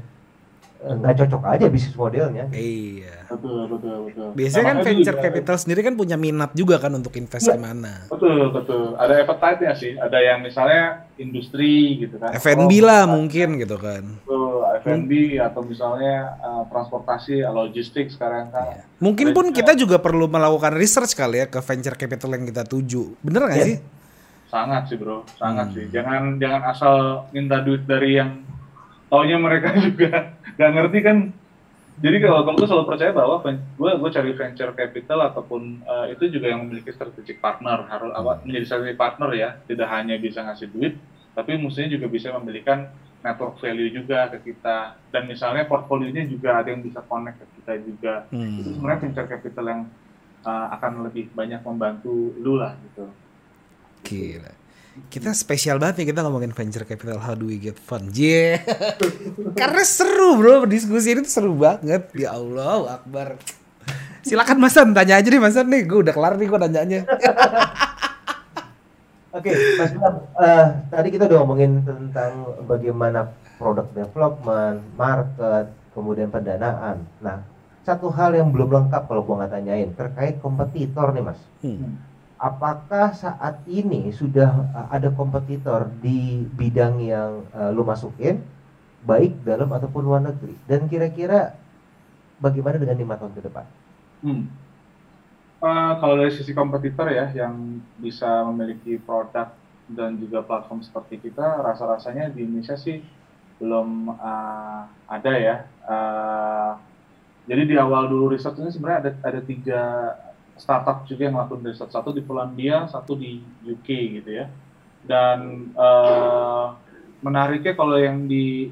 nggak cocok aja bisnis modelnya. Iya. Betul, betul, betul. Biasanya kan venture juga, capital sendiri kan punya minat juga kan untuk invest ya, mana. Betul, betul. Ada appetite-nya sih. Ada yang misalnya industri gitu kan. F&B oh, lah mungkin gitu kan. Betul, F&B hmm. atau misalnya uh, transportasi, logistik sekarang kan. Ya. Mungkin pun kita juga perlu melakukan research kali ya ke venture capital yang kita tuju. Bener nggak ya. sih? Sangat sih bro, sangat hmm. sih. Jangan jangan asal minta duit dari yang taunya mereka [LAUGHS] juga nggak ngerti kan. Jadi kalau kamu selalu percaya bahwa gue gue cari venture capital ataupun uh, itu juga yang memiliki strategic partner harus apa menjadi strategic partner ya. Tidak hanya bisa ngasih duit tapi mestinya juga bisa memberikan network value juga ke kita. Dan misalnya portfolionya juga ada yang bisa connect ke kita juga. Hmm. itu sebenarnya venture capital yang uh, akan lebih banyak membantu lu lah gitu. Gila kita spesial banget nih kita ngomongin venture capital. How do we get fun? Yeah. [LAUGHS] karena seru bro. Diskusi ini tuh seru banget. Ya Allah Akbar. Silakan Mas tanya aja nih Mas nih. Gue udah kelar nih gue nanyanya. [LAUGHS] Oke, okay, Mas Bram, uh, tadi kita udah ngomongin tentang bagaimana product development, market, kemudian pendanaan. Nah, satu hal yang belum lengkap kalau gua nggak tanyain terkait kompetitor nih, Mas. Hmm apakah saat ini sudah uh, ada kompetitor di bidang yang uh, lu masukin baik dalam ataupun luar negeri dan kira-kira bagaimana dengan lima tahun ke depan? Hmm. Uh, kalau dari sisi kompetitor ya yang bisa memiliki produk dan juga platform seperti kita, rasa-rasanya di Indonesia sih belum uh, ada ya. Uh, jadi di awal dulu riset ini sebenarnya ada ada tiga startup juga yang melakukan riset. Satu di Polandia satu di UK gitu ya. Dan uh, menariknya kalau yang di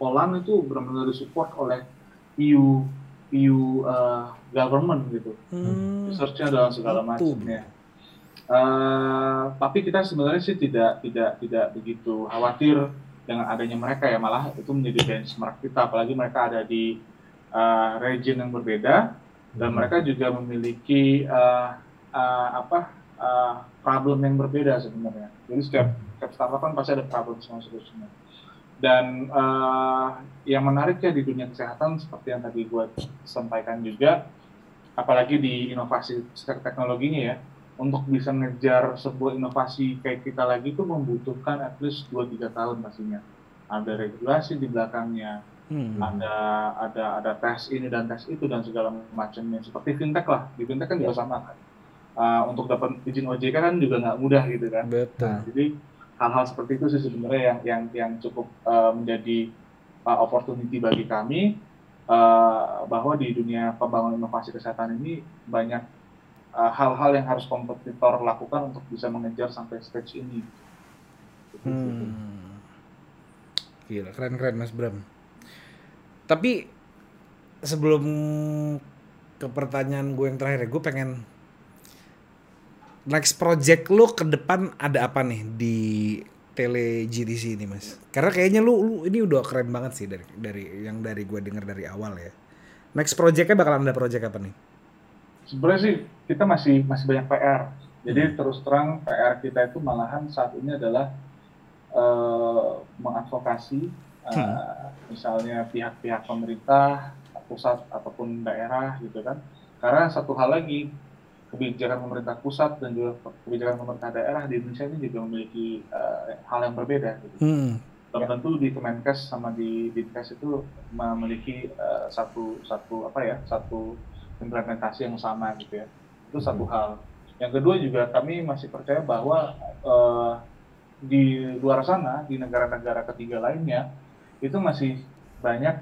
Poland itu benar-benar disupport oleh EU EU uh, government gitu. Hmm. researchnya dalam segala macamnya. Uh, tapi kita sebenarnya sih tidak tidak tidak begitu khawatir dengan adanya mereka ya. Malah itu menjadi benchmark kita. Apalagi mereka ada di uh, region yang berbeda dan mereka juga memiliki uh, uh, apa uh, problem yang berbeda sebenarnya. Jadi setiap, setiap startup kan pasti ada problem sama solusinya. Dan uh, yang menarik ya di dunia kesehatan seperti yang tadi gue sampaikan juga, apalagi di inovasi teknologinya ya, untuk bisa ngejar sebuah inovasi kayak kita lagi itu membutuhkan at least 2-3 tahun pastinya. Ada regulasi di belakangnya, hmm. ada ada ada tes ini dan tes itu dan segala macamnya seperti fintech lah di fintech kan juga ya. sama kan uh, untuk dapat izin OJK kan juga nggak mudah gitu kan Betul. Nah, jadi hal-hal seperti itu sih sebenarnya yang yang yang cukup uh, menjadi uh, opportunity bagi kami uh, bahwa di dunia pembangunan inovasi kesehatan ini banyak hal-hal uh, yang harus kompetitor lakukan untuk bisa mengejar sampai stage ini. Hmm. Gila, keren-keren Mas Bram. Tapi sebelum ke pertanyaan gue yang terakhir, gue pengen next project lu ke depan ada apa nih di tele GTC ini mas? Karena kayaknya lu, lu ini udah keren banget sih dari dari yang dari gue denger dari awal ya. Next projectnya bakalan ada project apa nih? Sebenarnya sih kita masih masih banyak PR. Jadi hmm. terus terang PR kita itu malahan saat ini adalah uh, mengadvokasi uh, misalnya pihak-pihak pemerintah pusat ataupun daerah gitu kan karena satu hal lagi kebijakan pemerintah pusat dan juga kebijakan pemerintah daerah di Indonesia ini juga memiliki uh, hal yang berbeda gitu. Hmm. Belum tentu di Kemenkes sama di Dinkes itu memiliki uh, satu satu apa ya satu implementasi yang sama gitu ya. Itu satu hmm. hal. Yang kedua juga kami masih percaya bahwa uh, di luar sana di negara-negara ketiga lainnya itu masih banyak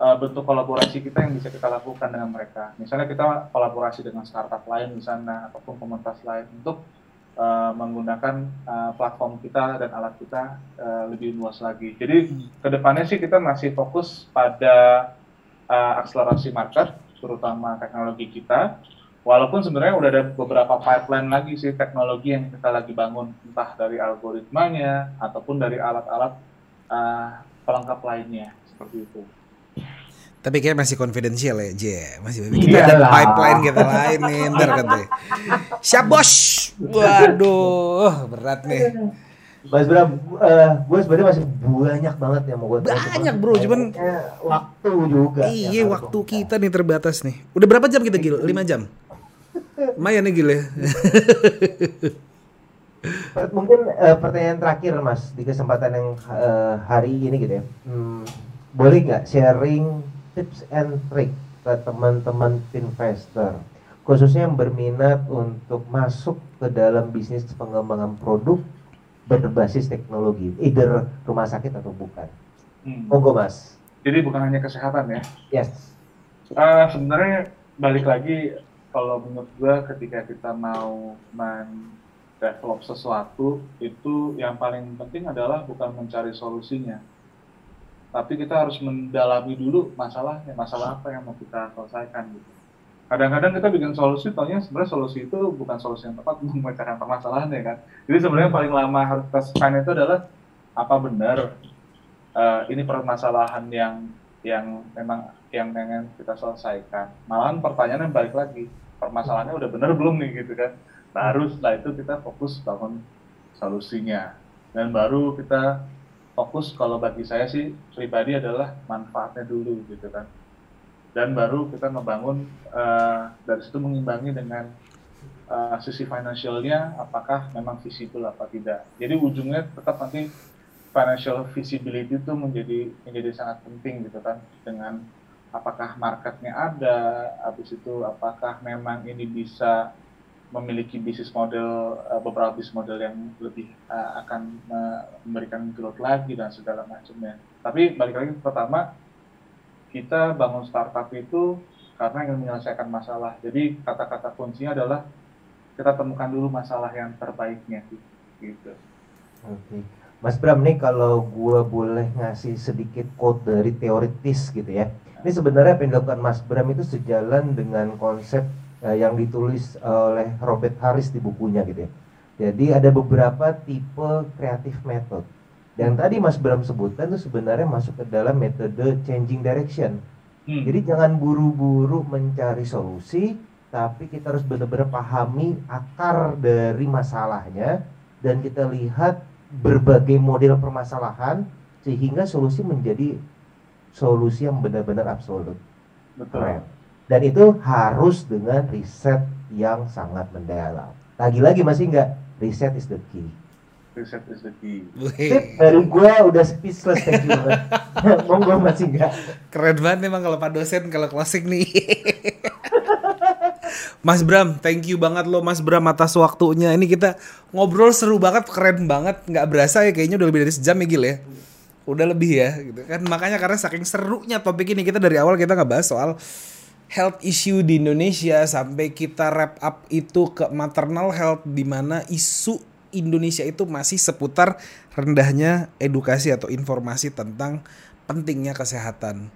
uh, bentuk kolaborasi kita yang bisa kita lakukan dengan mereka. Misalnya kita kolaborasi dengan startup lain di sana ataupun komunitas lain untuk uh, menggunakan uh, platform kita dan alat kita uh, lebih luas lagi. Jadi hmm. ke depannya sih kita masih fokus pada uh, akselerasi market, terutama teknologi kita. Walaupun sebenarnya udah ada beberapa pipeline lagi sih teknologi yang kita lagi bangun, entah dari algoritmanya ataupun dari alat-alat uh, pelengkap lainnya seperti itu. Tapi kayak masih konfidensial ya, J. Masih kita ada pipeline kita lain nih, ntar katanya. Siap bos. Waduh, berat nih. Mas Bram, uh, gue sebenarnya masih banyak banget yang mau gue Banyak bro, cuman waktu juga. Iya, waktu kita nih terbatas nih. Udah berapa jam kita gil? 5 jam. Lumayan nih gil ya. [LAUGHS] Mungkin uh, pertanyaan terakhir Mas di kesempatan yang uh, hari ini gitu ya. Hmm, boleh nggak sharing tips and trick ke teman-teman investor khususnya yang berminat untuk masuk ke dalam bisnis pengembangan produk berbasis teknologi, either rumah sakit atau bukan. Hmm. Monggo Mas. Jadi bukan hanya kesehatan ya? Yes. Uh, sebenarnya balik lagi kalau menurut gua ketika kita mau men develop sesuatu itu yang paling penting adalah bukan mencari solusinya. Tapi kita harus mendalami dulu masalahnya masalah apa yang mau kita selesaikan gitu. Kadang-kadang kita bikin solusi taunya sebenarnya solusi itu bukan solusi yang tepat [LAUGHS] untuk memecahkan permasalahan ya kan? Jadi sebenarnya paling lama harus kita itu adalah apa benar uh, ini permasalahan yang yang memang yang pengen kita selesaikan? Malahan pertanyaannya balik lagi permasalahannya udah benar belum nih gitu kan baru setelah itu kita fokus bangun solusinya. Dan baru kita fokus kalau bagi saya sih pribadi adalah manfaatnya dulu gitu kan. Dan baru kita ngebangun uh, dari situ mengimbangi dengan uh, sisi finansialnya apakah memang visible apa tidak. Jadi ujungnya tetap nanti financial visibility itu menjadi menjadi sangat penting gitu kan dengan apakah marketnya ada, habis itu apakah memang ini bisa memiliki bisnis model uh, beberapa bisnis model yang lebih uh, akan memberikan growth lagi dan segala macamnya. Tapi balik lagi pertama kita bangun startup itu karena ingin menyelesaikan masalah. Jadi kata-kata kuncinya adalah kita temukan dulu masalah yang terbaiknya gitu. Oke. Mas Bram nih kalau gue boleh ngasih sedikit quote dari teoritis gitu ya. Ini sebenarnya dilakukan Mas Bram itu sejalan dengan konsep uh, yang ditulis oleh Robert Harris di bukunya gitu ya. Jadi ada beberapa tipe kreatif method. Dan tadi Mas Bram sebutkan itu sebenarnya masuk ke dalam metode changing direction. Hmm. Jadi jangan buru-buru mencari solusi, tapi kita harus benar-benar pahami akar dari masalahnya dan kita lihat berbagai model permasalahan sehingga solusi menjadi solusi yang benar-benar absolut. Betul. Dan itu harus dengan riset yang sangat mendalam. Lagi-lagi masih enggak riset is the key. Riset is the key. Tip dari gua udah speechless thank you banget. [LAUGHS] Monggo masih enggak. Keren banget emang kalau Pak dosen kalau klasik nih. [LAUGHS] Mas Bram, thank you banget lo Mas Bram atas waktunya. Ini kita ngobrol seru banget, keren banget. Nggak berasa ya kayaknya udah lebih dari sejam ya Gil ya. Udah lebih ya gitu kan. Makanya karena saking serunya topik ini kita dari awal kita nggak bahas soal health issue di Indonesia sampai kita wrap up itu ke maternal health di mana isu Indonesia itu masih seputar rendahnya edukasi atau informasi tentang pentingnya kesehatan.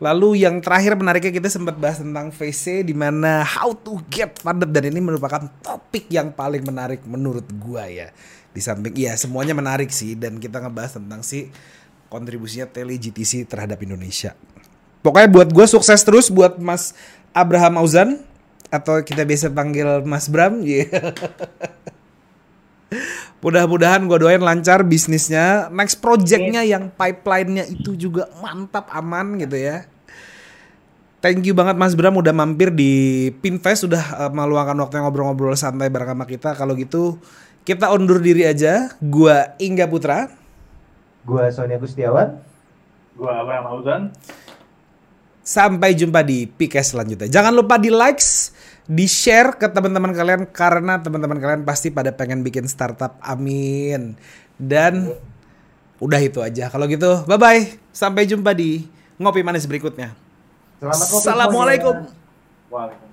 Lalu yang terakhir menariknya kita sempat bahas tentang VC di mana how to get funded dan ini merupakan topik yang paling menarik menurut gua ya. Di samping iya semuanya menarik sih dan kita ngebahas tentang si kontribusinya tele GTC terhadap Indonesia. Pokoknya buat gua sukses terus buat Mas Abraham Auzan atau kita biasa panggil Mas Bram. [LAUGHS] Yeah. Mudah-mudahan gue doain lancar bisnisnya. Next projectnya yang pipeline-nya itu juga mantap aman gitu ya. Thank you banget Mas Bram udah mampir di Pinfest sudah uh, meluangkan waktu ngobrol-ngobrol santai bareng sama kita. Kalau gitu kita undur diri aja. Gua Ingga Putra. Gua Sonia Gustiawan. Gua Abraham Auzan. Sampai jumpa di PKS selanjutnya. Jangan lupa di likes, di share ke teman-teman kalian karena teman-teman kalian pasti pada pengen bikin startup. Amin. Dan udah itu aja. Kalau gitu, bye bye. Sampai jumpa di ngopi manis berikutnya. Selamat Assalamualaikum. Waalaikumsalam.